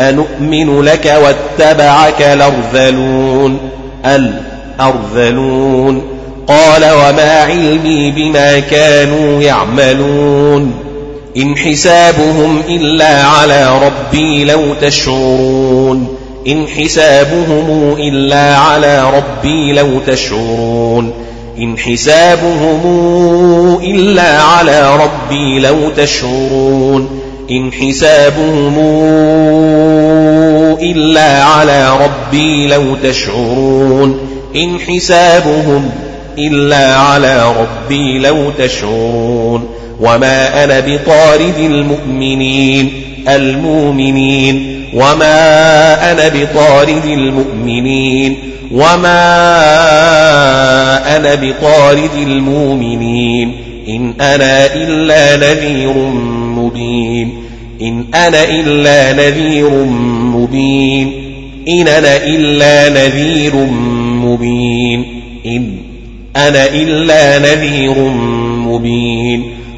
أنؤمن لك واتبعك الأرذلون. الأرذلون. قال وما علمي بما كانوا يعملون. إن حسابهم إلا على ربي لو تشعرون. إن حسابهم إلا على ربي لو تشعرون. إن حسابهم إلا على ربي لو تشعرون إن حسابهم إلا على ربي لو تشعرون إن حسابهم إلا على ربي لو تشعرون وما أنا بطارد المؤمنين المؤمنين وما أنا بطارد المؤمنين وما أنا بطارد المؤمنين إن أنا إلا نذير مبين إن أنا إلا نذير مبين إن أنا إلا نذير مبين إن أنا إلا نذير مبين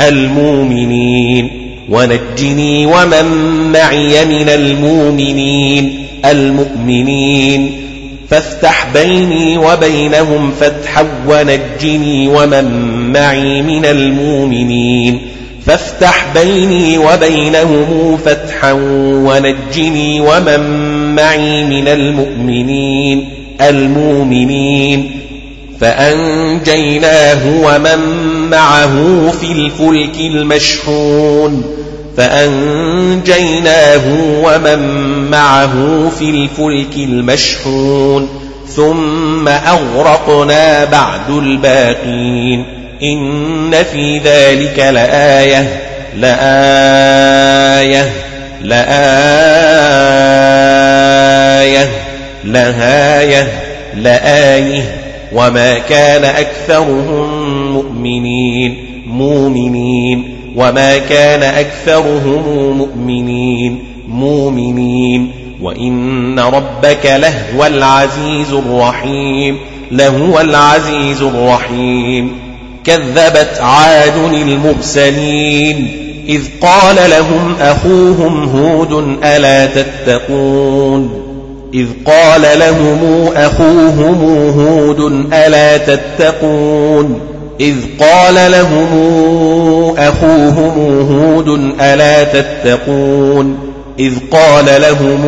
المؤمنين. ونجني ومن معي من المؤمنين. المؤمنين. فافتح بيني وبينهم فتحا ونجني ومن معي من المؤمنين. فافتح بيني وبينهم فتحا ونجني ومن معي من المؤمنين. المؤمنين. فأنجيناه ومن معه في الفلك المشحون فأنجيناه ومن معه في الفلك المشحون ثم أغرقنا بعد الباقين إن في ذلك لآية لآية لآية لآية وما كان أكثرهم مؤمنين مؤمنين. وما كان أكثرهم مؤمنين مؤمنين. وإن ربك لهو العزيز الرحيم لهو العزيز الرحيم. كذبت عاد المرسلين. إذ قال لهم أخوهم هود ألا تتقون؟ إذ قال لهم أخوهم هود ألا تتقون؟ إذ قال لهم أخوهم هود ألا تتقون؟ إذ قال لهم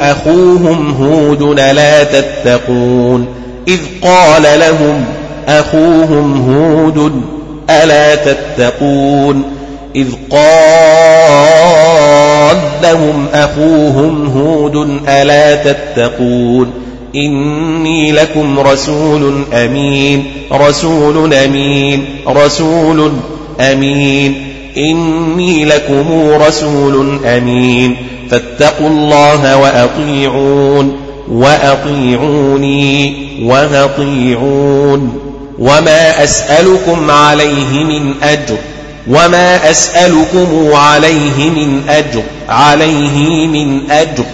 أخوهم هود ألا تتقون؟ إذ قال لهم أخوهم هود ألا تتقون؟ إذ قال لهم أخوهم هود ألا تتقون؟ إني لكم رسول أمين رسول أمين رسول أمين. إني لكم رسول أمين. فاتقوا الله وأطيعون وأطيعوني وأطيعون. وما أسألكم عليه من أجر وما أسألكم عليه من أجر عليه من أجر.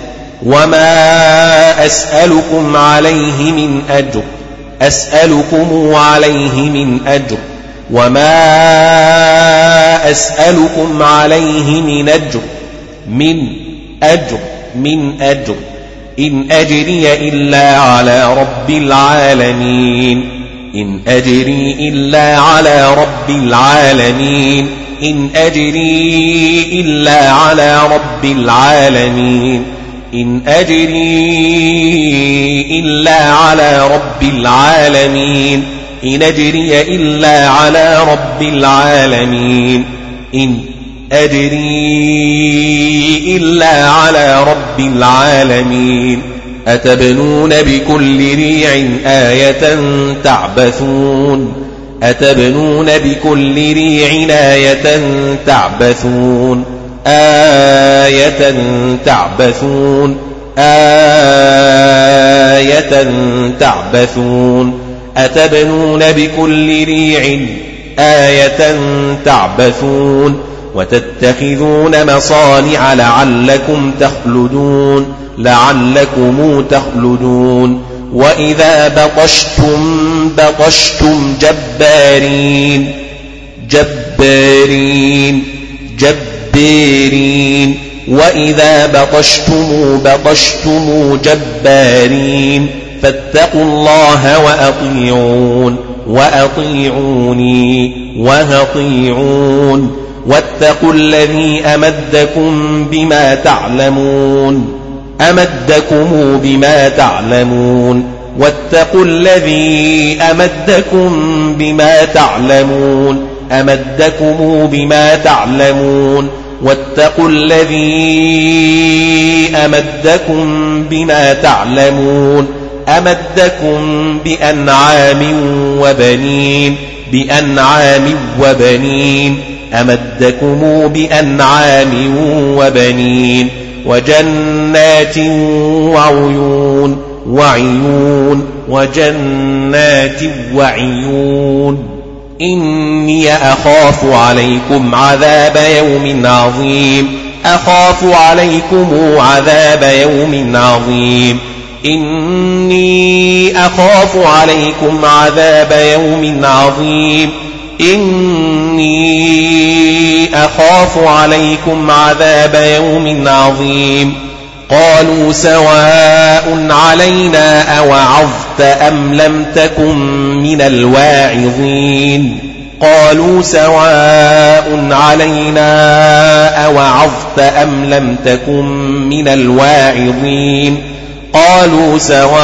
وما أسألكم عليه من أجر أسألكم عليه من أجر وما أسألكم عليه من أجر من أجر من أجر إن أجري إلا على رب العالمين إن أجري إلا على رب العالمين إن أجري إلا على رب العالمين إن أجري إلا على رب العالمين. إن أجري إلا على رب العالمين. إن أجري إلا على رب العالمين. أتبنون بكل ريع آية تعبثون. أتبنون بكل ريع آية تعبثون. آية تعبثون. آية تعبثون. أتبنون بكل ريع. آية تعبثون. وتتخذون مصانع لعلكم تخلدون. لعلكم تخلدون. وإذا بطشتم بطشتم جبارين. جبارين. جبارين وإذا بطشتم بطشتم جبارين. فاتقوا الله وأطيعون. وأطيعوني وأطيعون. واتقوا الذي أمدكم بما تعلمون. أمدكم بما تعلمون. واتقوا الذي أمدكم بما تعلمون. أمدكم بما تعلمون. واتقوا الذي أمدكم بما تعلمون أمدكم بأنعام وبنين بأنعام وبنين أمدكم بأنعام وبنين وجنات وعيون وعيون وجنات وعيون إني أخاف عليكم عذاب يوم عظيم. أخاف عليكم عذاب يوم عظيم. إني أخاف عليكم عذاب يوم عظيم. إني أخاف عليكم عذاب يوم عظيم. قالوا سواء علينا أوعظت أم لم تكن من الواعظين. قالوا سواء علينا أوعظت أم لم تكن من الواعظين. قالوا سواء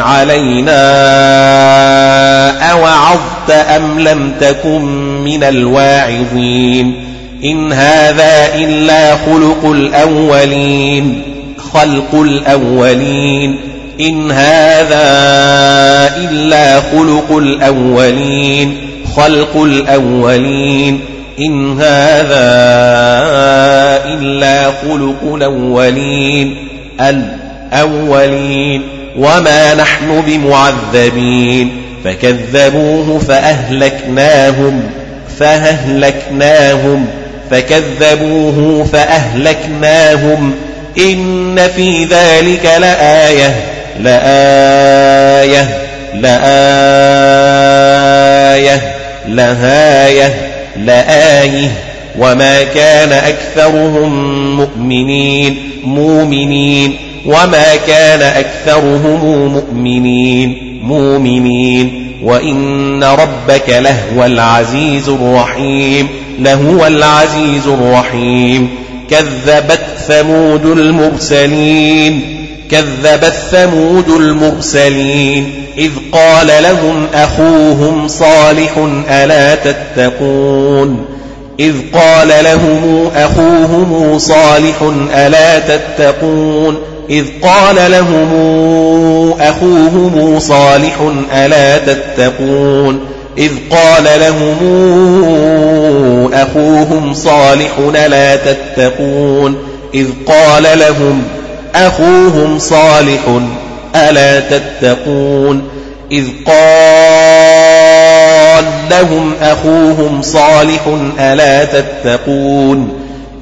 علينا أوعظت أم لم تكن من الواعظين. إن هذا إلا خلق الأولين. خلق الأولين إن هذا إلا خلق الأولين خلق الأولين إن هذا إلا خلق الأولين الأولين وما نحن بمعذبين فكذبوه فأهلكناهم فأهلكناهم فكذبوه فأهلكناهم إن في ذلك لآية لآية لآية لهاية لآية. وما كان أكثرهم مؤمنين مؤمنين. وما كان أكثرهم مؤمنين مؤمنين. وإن ربك لهو العزيز الرحيم لهو العزيز الرحيم. كذبت ثمود المرسلين كذبت ثمود المرسلين إذ قال لهم أخوهم صالح ألا تتقون؟ إذ قال لهم أخوهم صالح ألا تتقون؟ إذ قال لهم أخوهم صالح ألا تتقون؟ إذ قال لهم أخوهم صالح ألا تتقون إذ قال لهم أخوهم صالح ألا تتقون إذ قال لهم أخوهم صالح ألا تتقون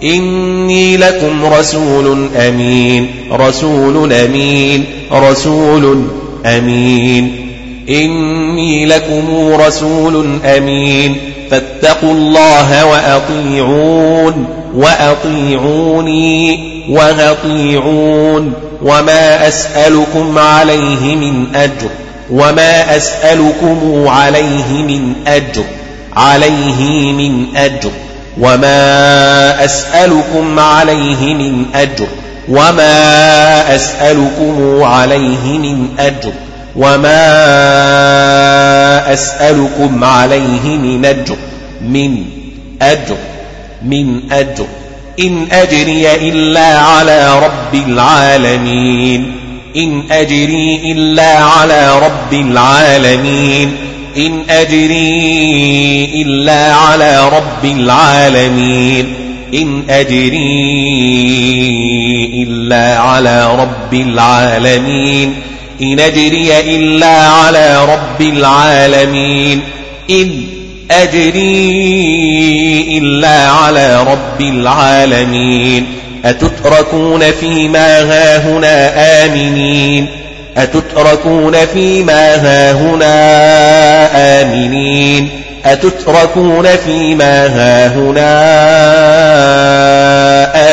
إني لكم رسول أمين رسول أمين رسول أمين إني لكم رسول أمين. فاتقوا الله وأطيعون وأطيعوني وأطيعون. وما أسألكم عليه من أجر وما أسألكم عليه من أجر عليه من أجر. وما أسألكم عليه من أجر وما أسألكم عليه من أجر. وما أسألكم عليه من أجر من أجر من أجر. إن أجري إلا على رب العالمين. إن أجري إلا على رب العالمين. إن أجري إلا على رب العالمين. إن أجري إلا على رب العالمين. إن أجري إلا على رب العالمين. إن أجري إلا على رب العالمين. أتتركون فيما هاهنا آمنين. أتتركون فيما هاهنا آمنين. أتتركون فيما هاهنا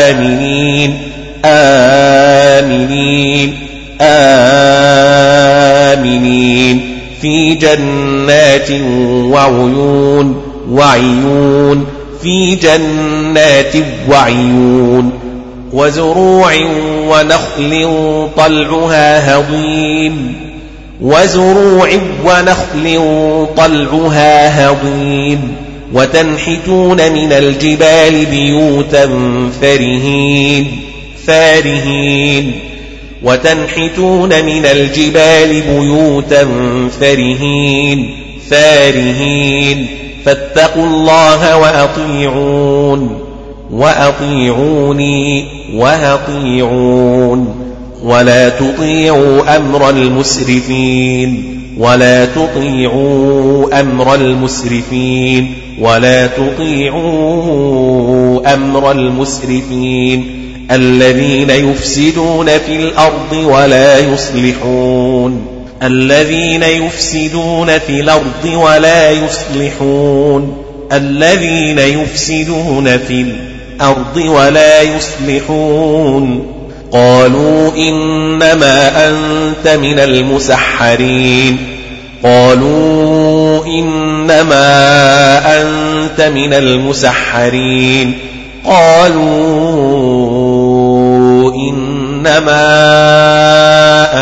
آمنين. آمنين. آمنين في جنات وعيون وعيون في جنات وعيون. وزروع ونخل طلعها هضيم. وزروع ونخل طلعها هضيم. وتنحتون من الجبال بيوتا فرهين فارهين. وتنحتون من الجبال بيوتا فرهين فارهين. فاتقوا الله وأطيعون وأطيعوني وأطيعون. ولا تطيعوا أمر المسرفين ولا تطيعوا أمر المسرفين ولا تطيعوا أمر المسرفين. الذين يفسدون في الأرض ولا يصلحون. الذين يفسدون في الأرض ولا يصلحون. الذين يفسدون في الأرض ولا يصلحون. قالوا إنما أنت من المسحرين. قالوا إنما أنت من المسحرين. قالوا إنما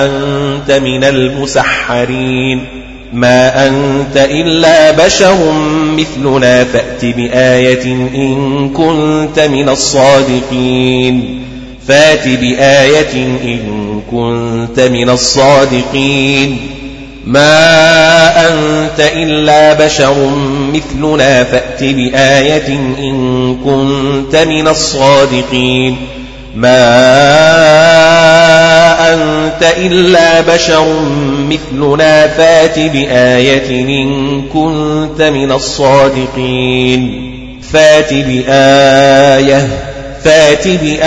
أنت من المسحرين. ما أنت إلا بشر مثلنا فأت بآية إن كنت من الصادقين. فأت بآية إن كنت من الصادقين. ما أنت إلا بشر مثلنا فأت بآية إن كنت من الصادقين ما أنت إلا بشر مثلنا فات بآية إن كنت من الصادقين فات بآية فات بآية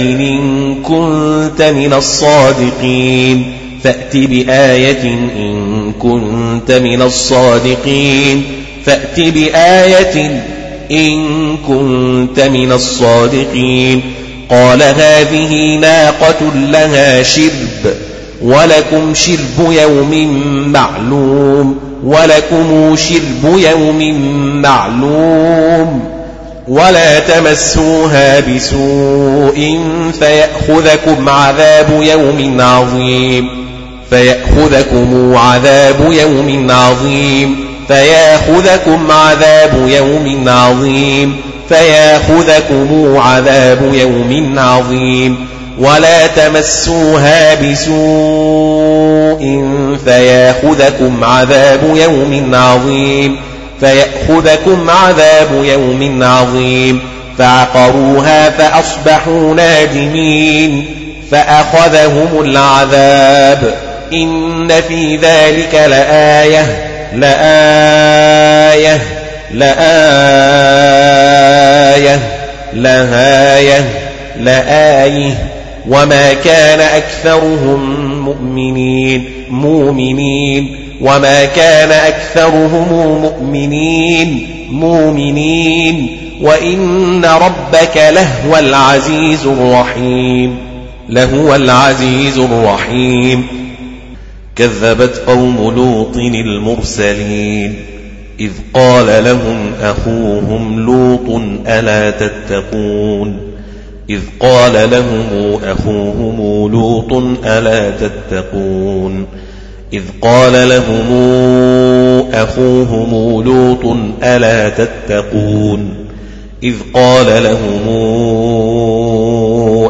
إن كنت من الصادقين فأت بآية إن كنت من الصادقين. فأت بآية إن كنت من الصادقين. قال هذه ناقة لها شرب ولكم شرب يوم معلوم ولكم شرب يوم معلوم. ولا تمسوها بسوء فيأخذكم عذاب يوم عظيم فيأخذكم عذاب يوم عظيم فياخذكم عذاب يوم عظيم فياخذكم عذاب يوم عظيم ولا تمسوها بسوء فياخذكم عذاب يوم عظيم فيأخذكم عذاب يوم عظيم. فعقروها فأصبحوا نادمين. فأخذهم العذاب. إن في ذلك لآية. لآية. لآية. لهاية. لآية. وما كان أكثرهم مؤمنين مؤمنين. وما كان أكثرهم مؤمنين مؤمنين. وإن ربك لهو العزيز الرحيم. لهو العزيز الرحيم. كذبت قوم لوط المرسلين. إذ قال لهم أخوهم لوط ألا تتقون؟ إذ قال لهم أخوهم لوط ألا تتقون؟ إذ قال لهم أخوهم لوط ألا تتقون؟ إذ قال لهم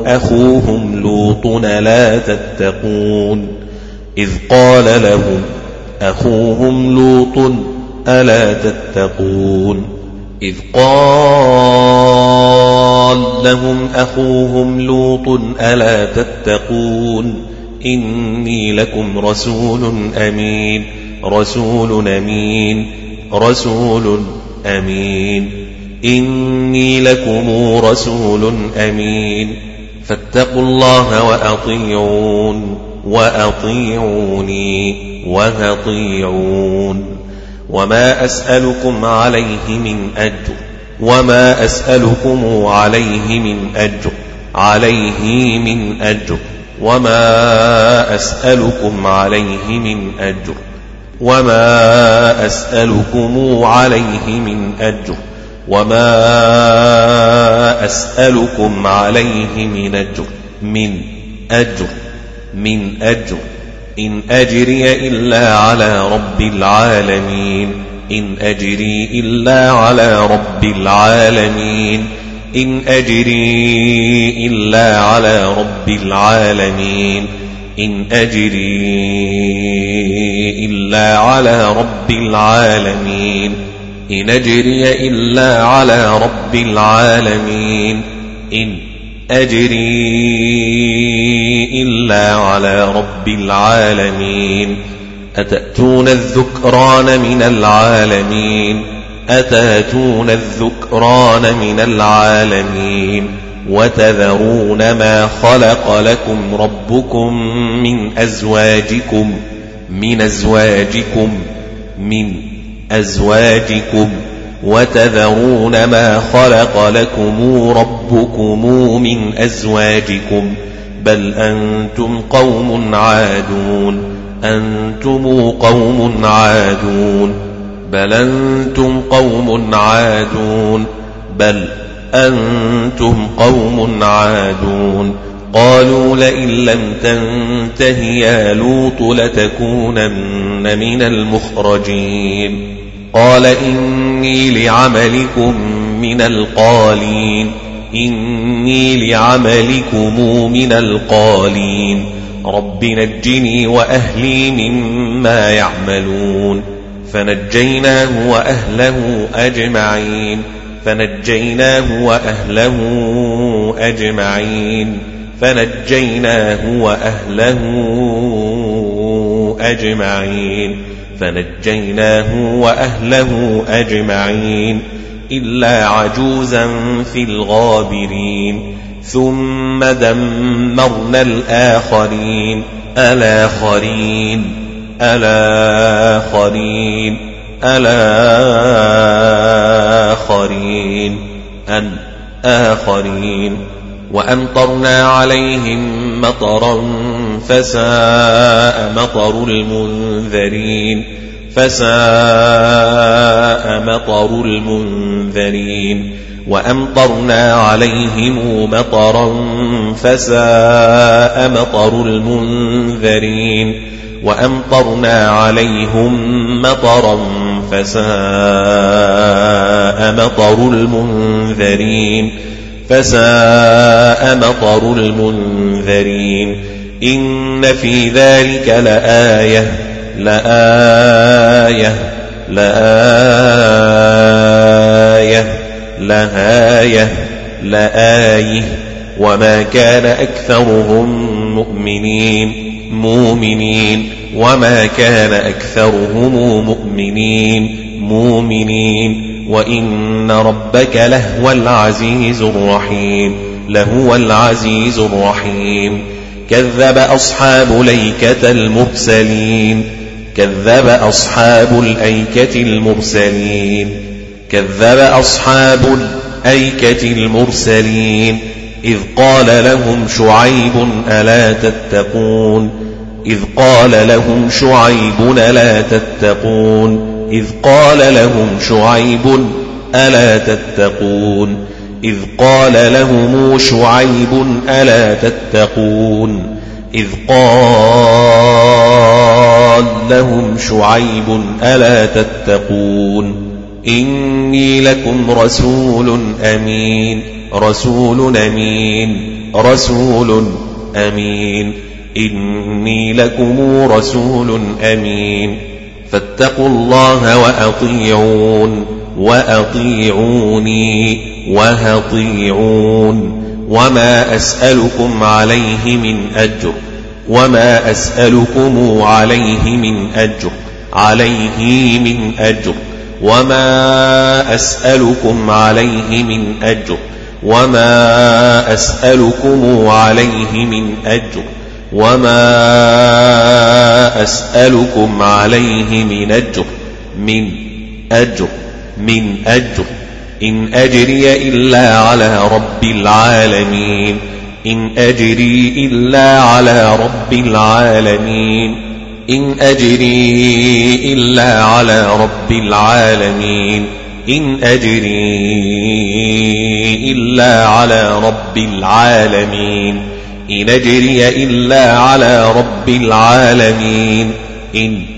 أخوهم لوط ألا تتقون؟ إذ قال لهم أخوهم لوط ألا تتقون؟ إذ قال لهم أخوهم لوط ألا تتقون إني لكم رسول أمين رسول أمين رسول أمين إني لكم رسول أمين فاتقوا الله وأطيعون وأطيعوني وأطيعون وما أسألكم عليه من أجر وما أسألكم عليه من أجر عليه من أجر وما أسألكم عليه من أجر وما أسألكم عليه من أجر وما أسألكم عليه من أجر من أجر من أجر إن أجري إلا على رب العالمين. إن أجري إلا على رب العالمين. إن أجري إلا على رب العالمين. إن أجري إلا على رب العالمين. إن أجري إلا على رب العالمين. إن أجري إلا على رب العالمين. أتأتون الذكران من العالمين؟ أتأتون الذكران من العالمين؟ وتذرون ما خلق لكم ربكم من أزواجكم من أزواجكم من أزواجكم. وتذرون ما خلق لكم ربكم من أزواجكم بل أنتم قوم عادون أنتم قوم عادون بل أنتم قوم عادون بل أنتم قوم عادون. قالوا لئن لم تنته يا لوط لتكونن من المخرجين. قال إني لعملكم من القالين. إني لعملكم من القالين. رب نجني وأهلي مما يعملون. فنجيناه وأهله أجمعين. فنجيناه وأهله أجمعين. فنجيناه وأهله أجمعين. فنجيناه وأهله أجمعين إلا عجوزا في الغابرين ثم دمرنا الآخرين الآخرين الآخرين الآخرين الآخرين وأمطرنا عليهم مطرا فساء مطر المنذرين فساء مطر المنذرين وأمطرنا عليهم مطرا فساء مطر المنذرين وأمطرنا عليهم مطرا فساء مطر المنذرين فساء مطر المنذرين إن في ذلك لآية لآية لآية لهاية لآية. وما كان أكثرهم مؤمنين مؤمنين. وما كان أكثرهم مؤمنين مؤمنين. وإن ربك لهو العزيز الرحيم لهو العزيز الرحيم. كذب أصحاب ليكة المرسلين. كذب أصحاب الأيكة المرسلين. كذب أصحاب الأيكة المرسلين. إذ قال لهم شعيب ألا تتقون؟ إذ قال لهم شعيب ألا تتقون؟ إذ قال لهم شعيب ألا تتقون؟ إذ قال لهم شعيب ألا تتقون إذ قال لهم شعيب ألا تتقون إني لكم رسول أمين رسول أمين رسول أمين إني لكم رسول أمين فاتقوا الله وأطيعون وأطيعوني وهطيعون. وما أسألكم عليه من أجر. وما أسألكم عليه من أجر. عليه من أجر. وما أسألكم عليه من أجر. وما أسألكم عليه من أجر. وما أسألكم عليه من أجر. من أجر. من أجر. إن أجري إلا على رب العالمين. إن أجري إلا على رب العالمين. إن أجري إلا على رب العالمين. إن أجري إلا على رب العالمين. إن أجري إلا على رب العالمين. إن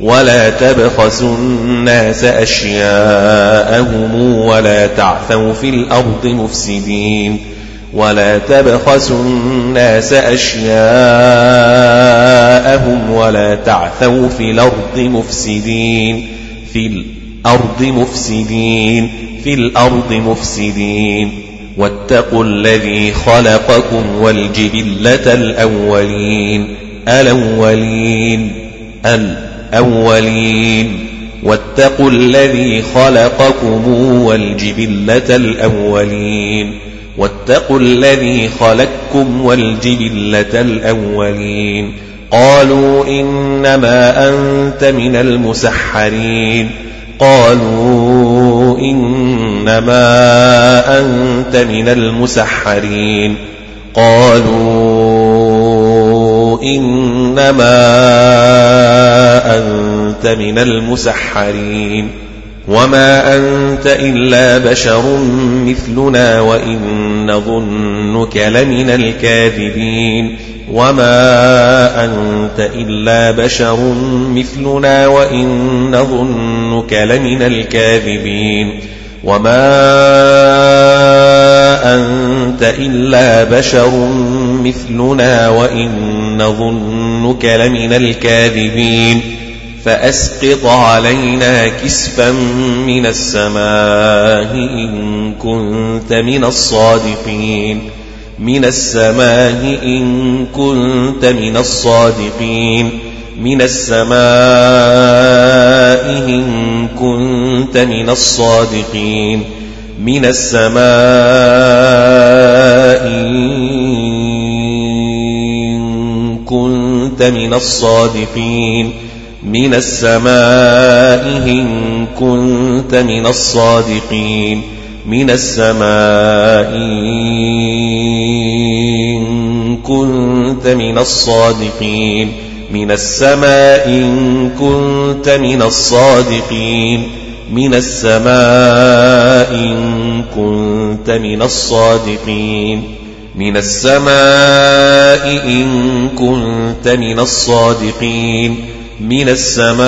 ولا تبخسوا الناس أشياءهم ولا تعثوا في الأرض مفسدين ولا تبخسوا الناس أشياءهم ولا تعثوا في الأرض مفسدين في الأرض مفسدين في الأرض مفسدين واتقوا الذي خلقكم والجبلة الأولين الأولين الأولين واتقوا الذي خلقكم والجبلة الأولين. واتقوا الذي خلقكم والجبلة الأولين. قالوا إنما أنت من المسحرين. قالوا إنما أنت من المسحرين. قالوا إنما من المسحرين. وما أنت إلا بشر مثلنا وإن نظنك لمن الكاذبين. وما أنت إلا بشر مثلنا وإن نظنك لمن الكاذبين. وما أنت إلا بشر مثلنا وإن نظنك لمن الكاذبين. فأسقط علينا كسفا من السماء إن كنت من الصادقين. من السماء إن كنت من الصادقين. من السماء إن كنت من الصادقين. من السماء إن كنت من الصادقين. من السماء إن كنت من الصادقين من السماء إن كنت من الصادقين من السماء إن كنت من الصادقين من السماء إن كنت من الصادقين من السماء إن كنت من الصادقين من السماء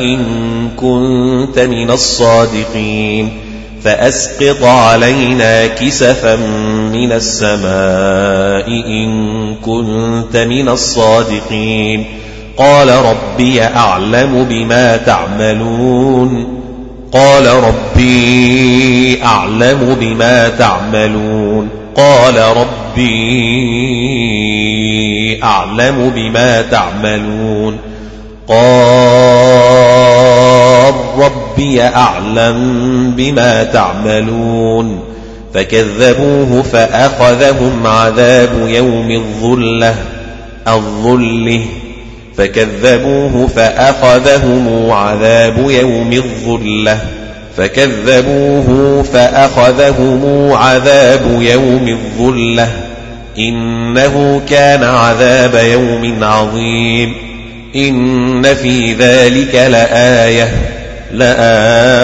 إن كنت من الصادقين فأسقط علينا كسفا من السماء إن كنت من الصادقين قال ربي أعلم بما تعملون قال ربي أعلم بما تعملون قال ربي أعلم بما تعملون قال ربي أعلم بما تعملون فكذبوه فأخذهم عذاب يوم الظلة الظله فكذبوه فأخذهم عذاب يوم الظلة فكذبوه فأخذهم عذاب يوم الظلة إنه كان عذاب يوم عظيم إن في ذلك لآية لآية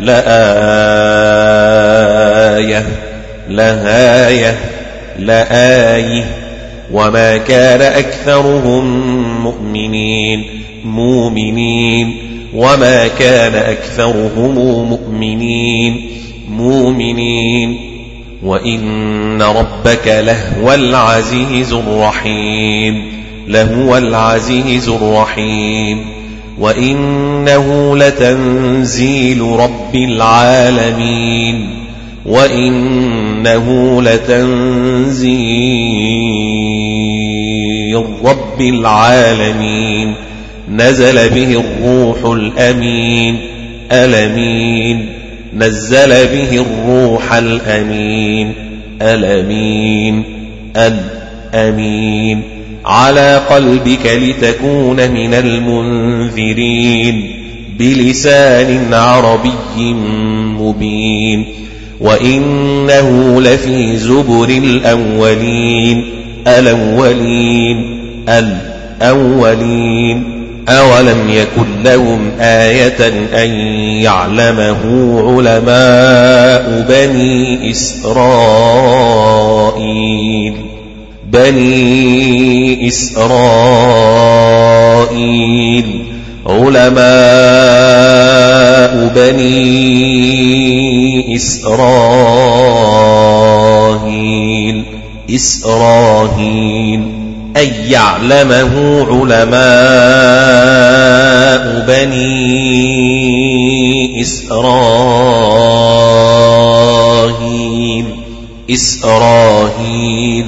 لآية لآية لآية وما كان أكثرهم مؤمنين مؤمنين وما كان أكثرهم مؤمنين مؤمنين وإن ربك لهو العزيز الرحيم لهو العزيز الرحيم وإنه لتنزيل رب العالمين وإنه لتنزيل رب العالمين نزل به الروح الأمين. ألمين. نزل به الروح الأمين. ألمين. الأمين. على قلبك لتكون من المنذرين. بلسان عربي مبين. وإنه لفي زبر الأولين. الأولين. الأولين. أولم يكن لهم آية أن يعلمه علماء بني إسرائيل بني إسرائيل علماء بني إسرائيل إسرائيل أن يعلمه علماء بني إسرائيل. إسرائيل.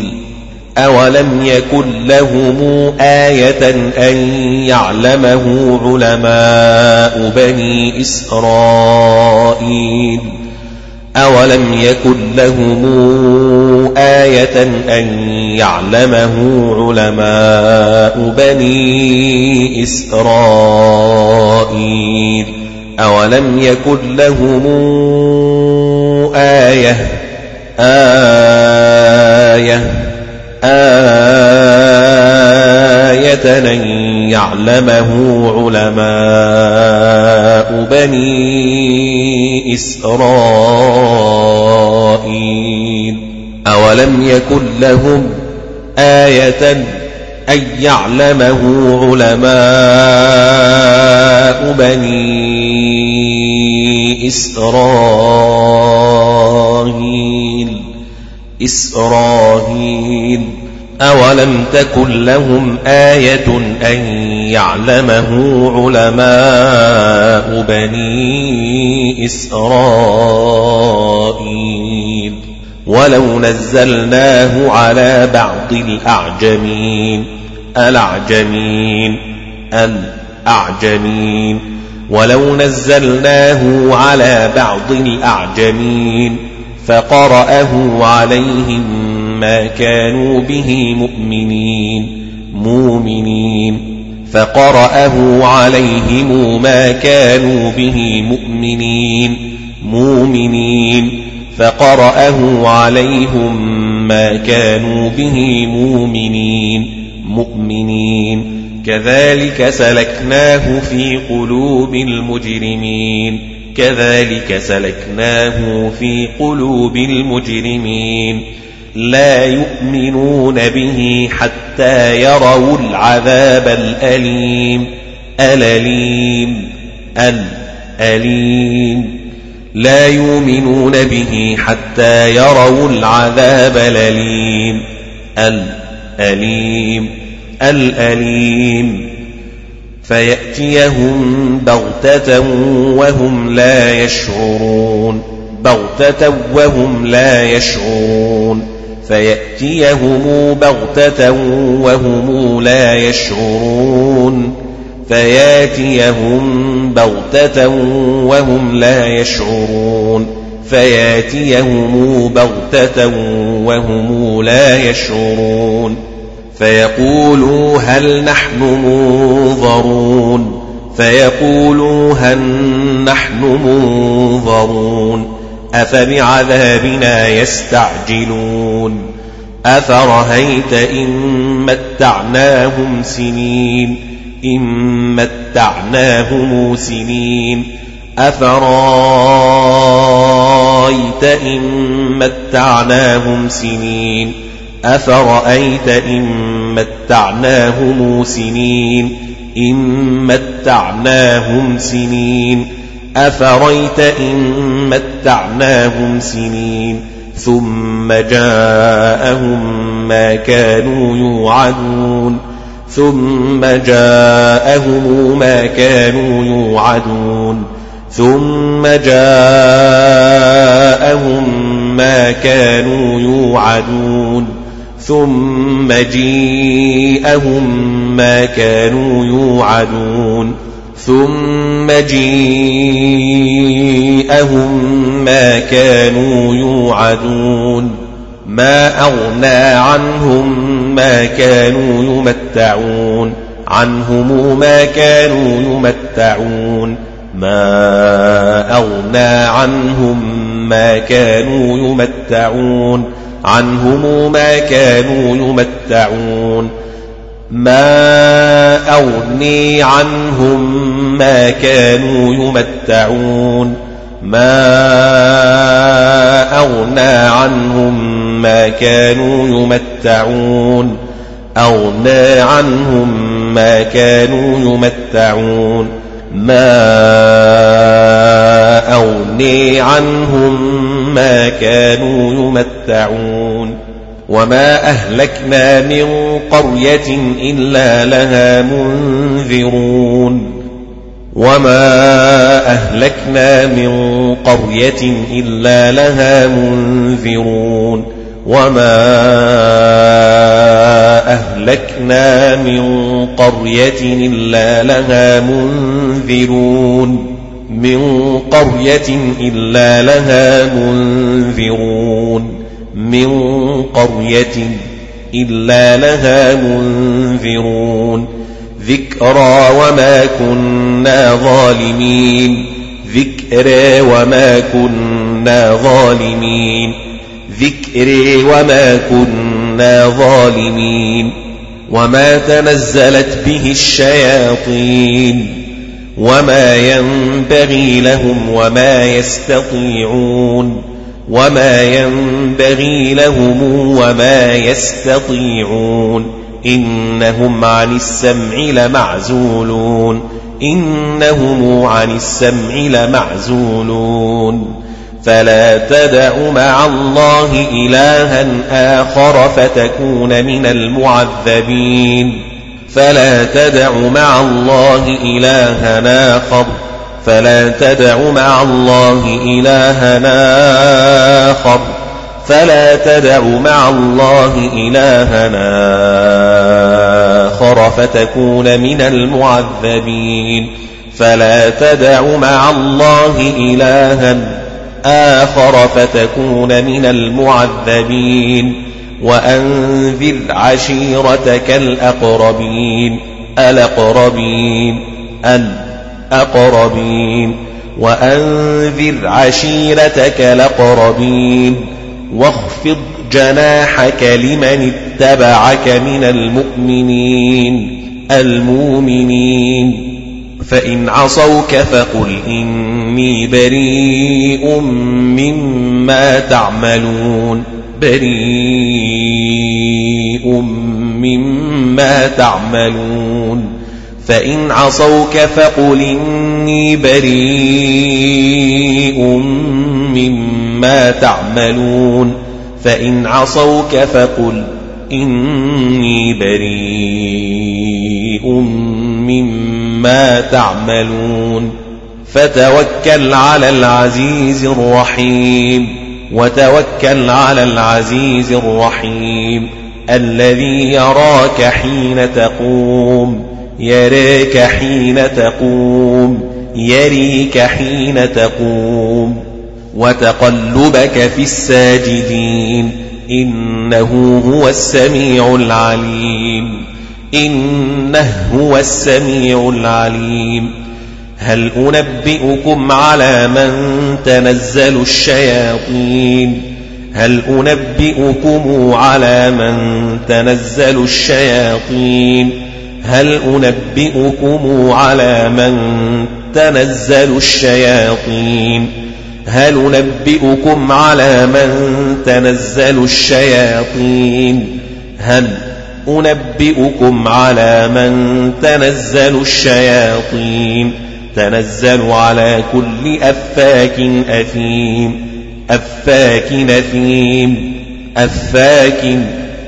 أولم يكن لهم آية أن يعلمه علماء بني إسرائيل؟ أولم يكن لهم آية أن يعلمه علماء بني إسرائيل أولم يكن لهم آية آية آية أن يعلمه علماء بني إسرائيل. أولم يكن لهم آية أن يعلمه علماء بني إسرائيل؟ إسرائيل. أولم تكن لهم آية أن يعلمه علماء بني إسرائيل ولو نزلناه على بعض الأعجمين الأعجمين الأعجمين ولو نزلناه على بعض الأعجمين فقرأه عليهم ما كانوا به مؤمنين مؤمنين. فقرأه عليهم ما كانوا به مؤمنين مؤمنين. فقرأه عليهم ما كانوا به مؤمنين مؤمنين. كذلك سلكناه في قلوب المجرمين. كذلك سلكناه في قلوب المجرمين. لا يؤمنون به حتى يروا العذاب الأليم. الأليم الأليم. لا يؤمنون به حتى يروا العذاب الأليم. الأليم. الأليم. فيأتيهم بغتة وهم لا يشعرون. بغتة وهم لا يشعرون. فيأتيهم بغتة وهم لا يشعرون فيأتيهم بغتة وهم لا يشعرون فيأتيهم بغتة وهم لا يشعرون فيقولوا هل نحن منظرون فيقولوا هل نحن منظرون أفبعذابنا يستعجلون أفرهيت إن متعناهم سنين إن متعناهم سنين أفرأيت إن متعناهم سنين أفرأيت إن متعناهم سنين إن متعناهم سنين أفريت إن متعناهم سنين ثم جاءهم ما كانوا يوعدون ثم جاءهم ما كانوا يوعدون ثم جاءهم ما كانوا يوعدون ثم جيءهم ما كانوا يوعدون ثم جيءهم ما كانوا يوعدون ما أغنى عنهم ما كانوا يمتعون عنهم ما كانوا يمتعون ما أغنى عنهم ما كانوا يمتعون عنهم ما كانوا يمتعون. ما أغني عنهم ما كانوا يمتعون ما أغنى عنهم ما كانوا يمتعون أغنى عنهم ما كانوا يمتعون ما أغني عنهم ما كانوا يمتعون وما أهلكنا من قرية إلا لها منذرون وما أهلكنا من قرية إلا لها منذرون وما أهلكنا من قرية إلا لها منذرون من قرية إلا لها منذرون من قرية إلا لها منذرون ذكرى وما كنا ظالمين ذكرى وما كنا ظالمين ذكري وما كنا ظالمين وما تنزلت به الشياطين وما ينبغي لهم وما يستطيعون وما ينبغي لهم وما يستطيعون إنهم عن السمع لمعزولون إنهم عن السمع لمعزولون فلا تدع مع الله إلها آخر فتكون من المعذبين فلا تدع مع الله إلها آخر فلا تدع مع الله إلها آخر. فلا تدع مع الله إلها آخر فتكون من المعذبين. فلا تدع مع الله إلها آخر فتكون من المعذبين. وأنذر عشيرتك الأقربين. الأقربين. الأقربين وأنذر عشيرتك الأقربين واخفض جناحك لمن اتبعك من المؤمنين المؤمنين فإن عصوك فقل إني بريء مما تعملون بريء مما تعملون فإن عصوك فقل إني بريء مما تعملون فإن عصوك فقل إني بريء مما تعملون فتوكل على العزيز الرحيم وتوكل على العزيز الرحيم الذي يراك حين تقوم يراك حين تقوم يريك حين تقوم وتقلبك في الساجدين إنه هو السميع العليم إنه هو السميع العليم. هل أنبئكم على من تنزل الشياطين؟ هل أنبئكم على من تنزل الشياطين؟ هل أنبئكم على من تنزل الشياطين؟ هل ننبئكم على من تنزل الشياطين؟ هل أنبئكم على من تنزل الشياطين؟ تنزل على كل أفاك أثيم. أفاك أثيم. أفاك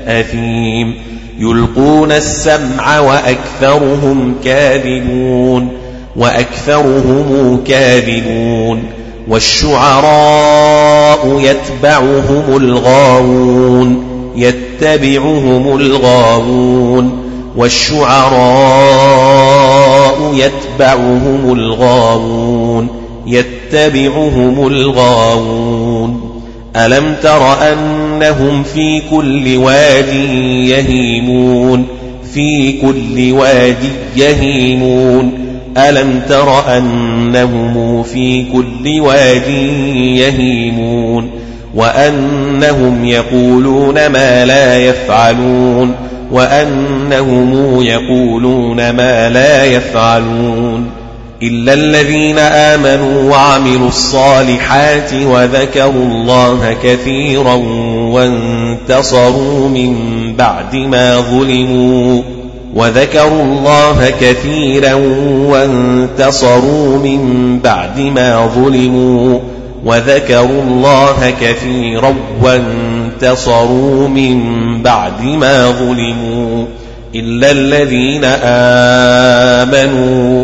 أثيم. يلقون السمع وأكثرهم كاذبون وأكثرهم كاذبون والشعراء يتبعهم الغاوون يتبعهم الغاوون والشعراء يتبعهم الغاوون يتبعهم الغاوون ألم تر أنهم في كل واد يهيمون في كل واد يهيمون ألم تر أنهم في كل واد يهيمون وأنهم يقولون ما لا يفعلون وأنهم يقولون ما لا يفعلون إلا الذين آمنوا وعملوا الصالحات وذكروا الله كثيرا وانتصروا من بعد ما ظلموا وذكروا الله كثيرا وانتصروا من بعد ما ظلموا وذكروا الله كثيرا وانتصروا من بعد ما ظلموا إلا الذين آمنوا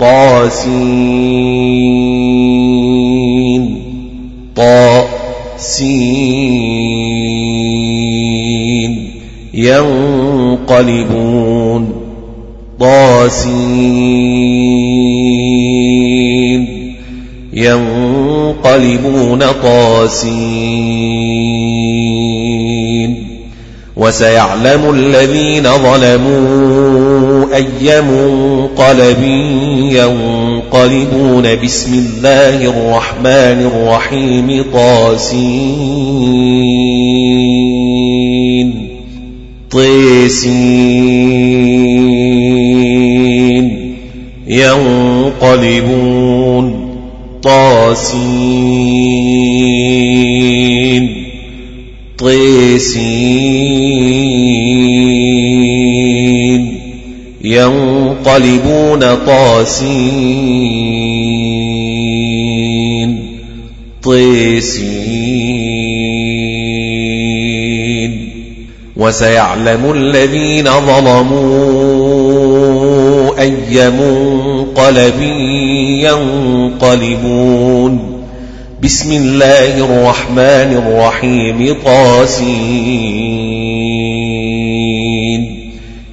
طاسين. طاسين. ينقلبون. طاسين. ينقلبون طاسين. وسيعلم الذين ظلموا أي منقلب ينقلبون. بسم الله الرحمن الرحيم. طاسين. طيسين. ينقلبون. طاسين. طيسين ينقلبون طاسين. طيسين. وسيعلم الذين ظلموا أي منقلب ينقلبون. بسم الله الرحمن الرحيم طاسين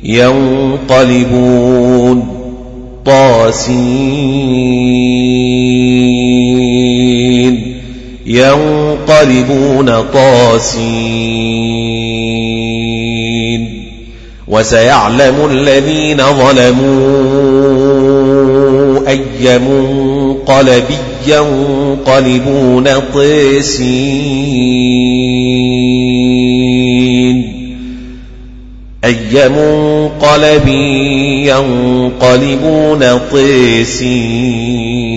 ينقلبون طاسين ينقلبون طاسين وسيعلم الذين ظلموا أي منقلب ينقلبون طاسين أي منقلب ينقلبون طاسين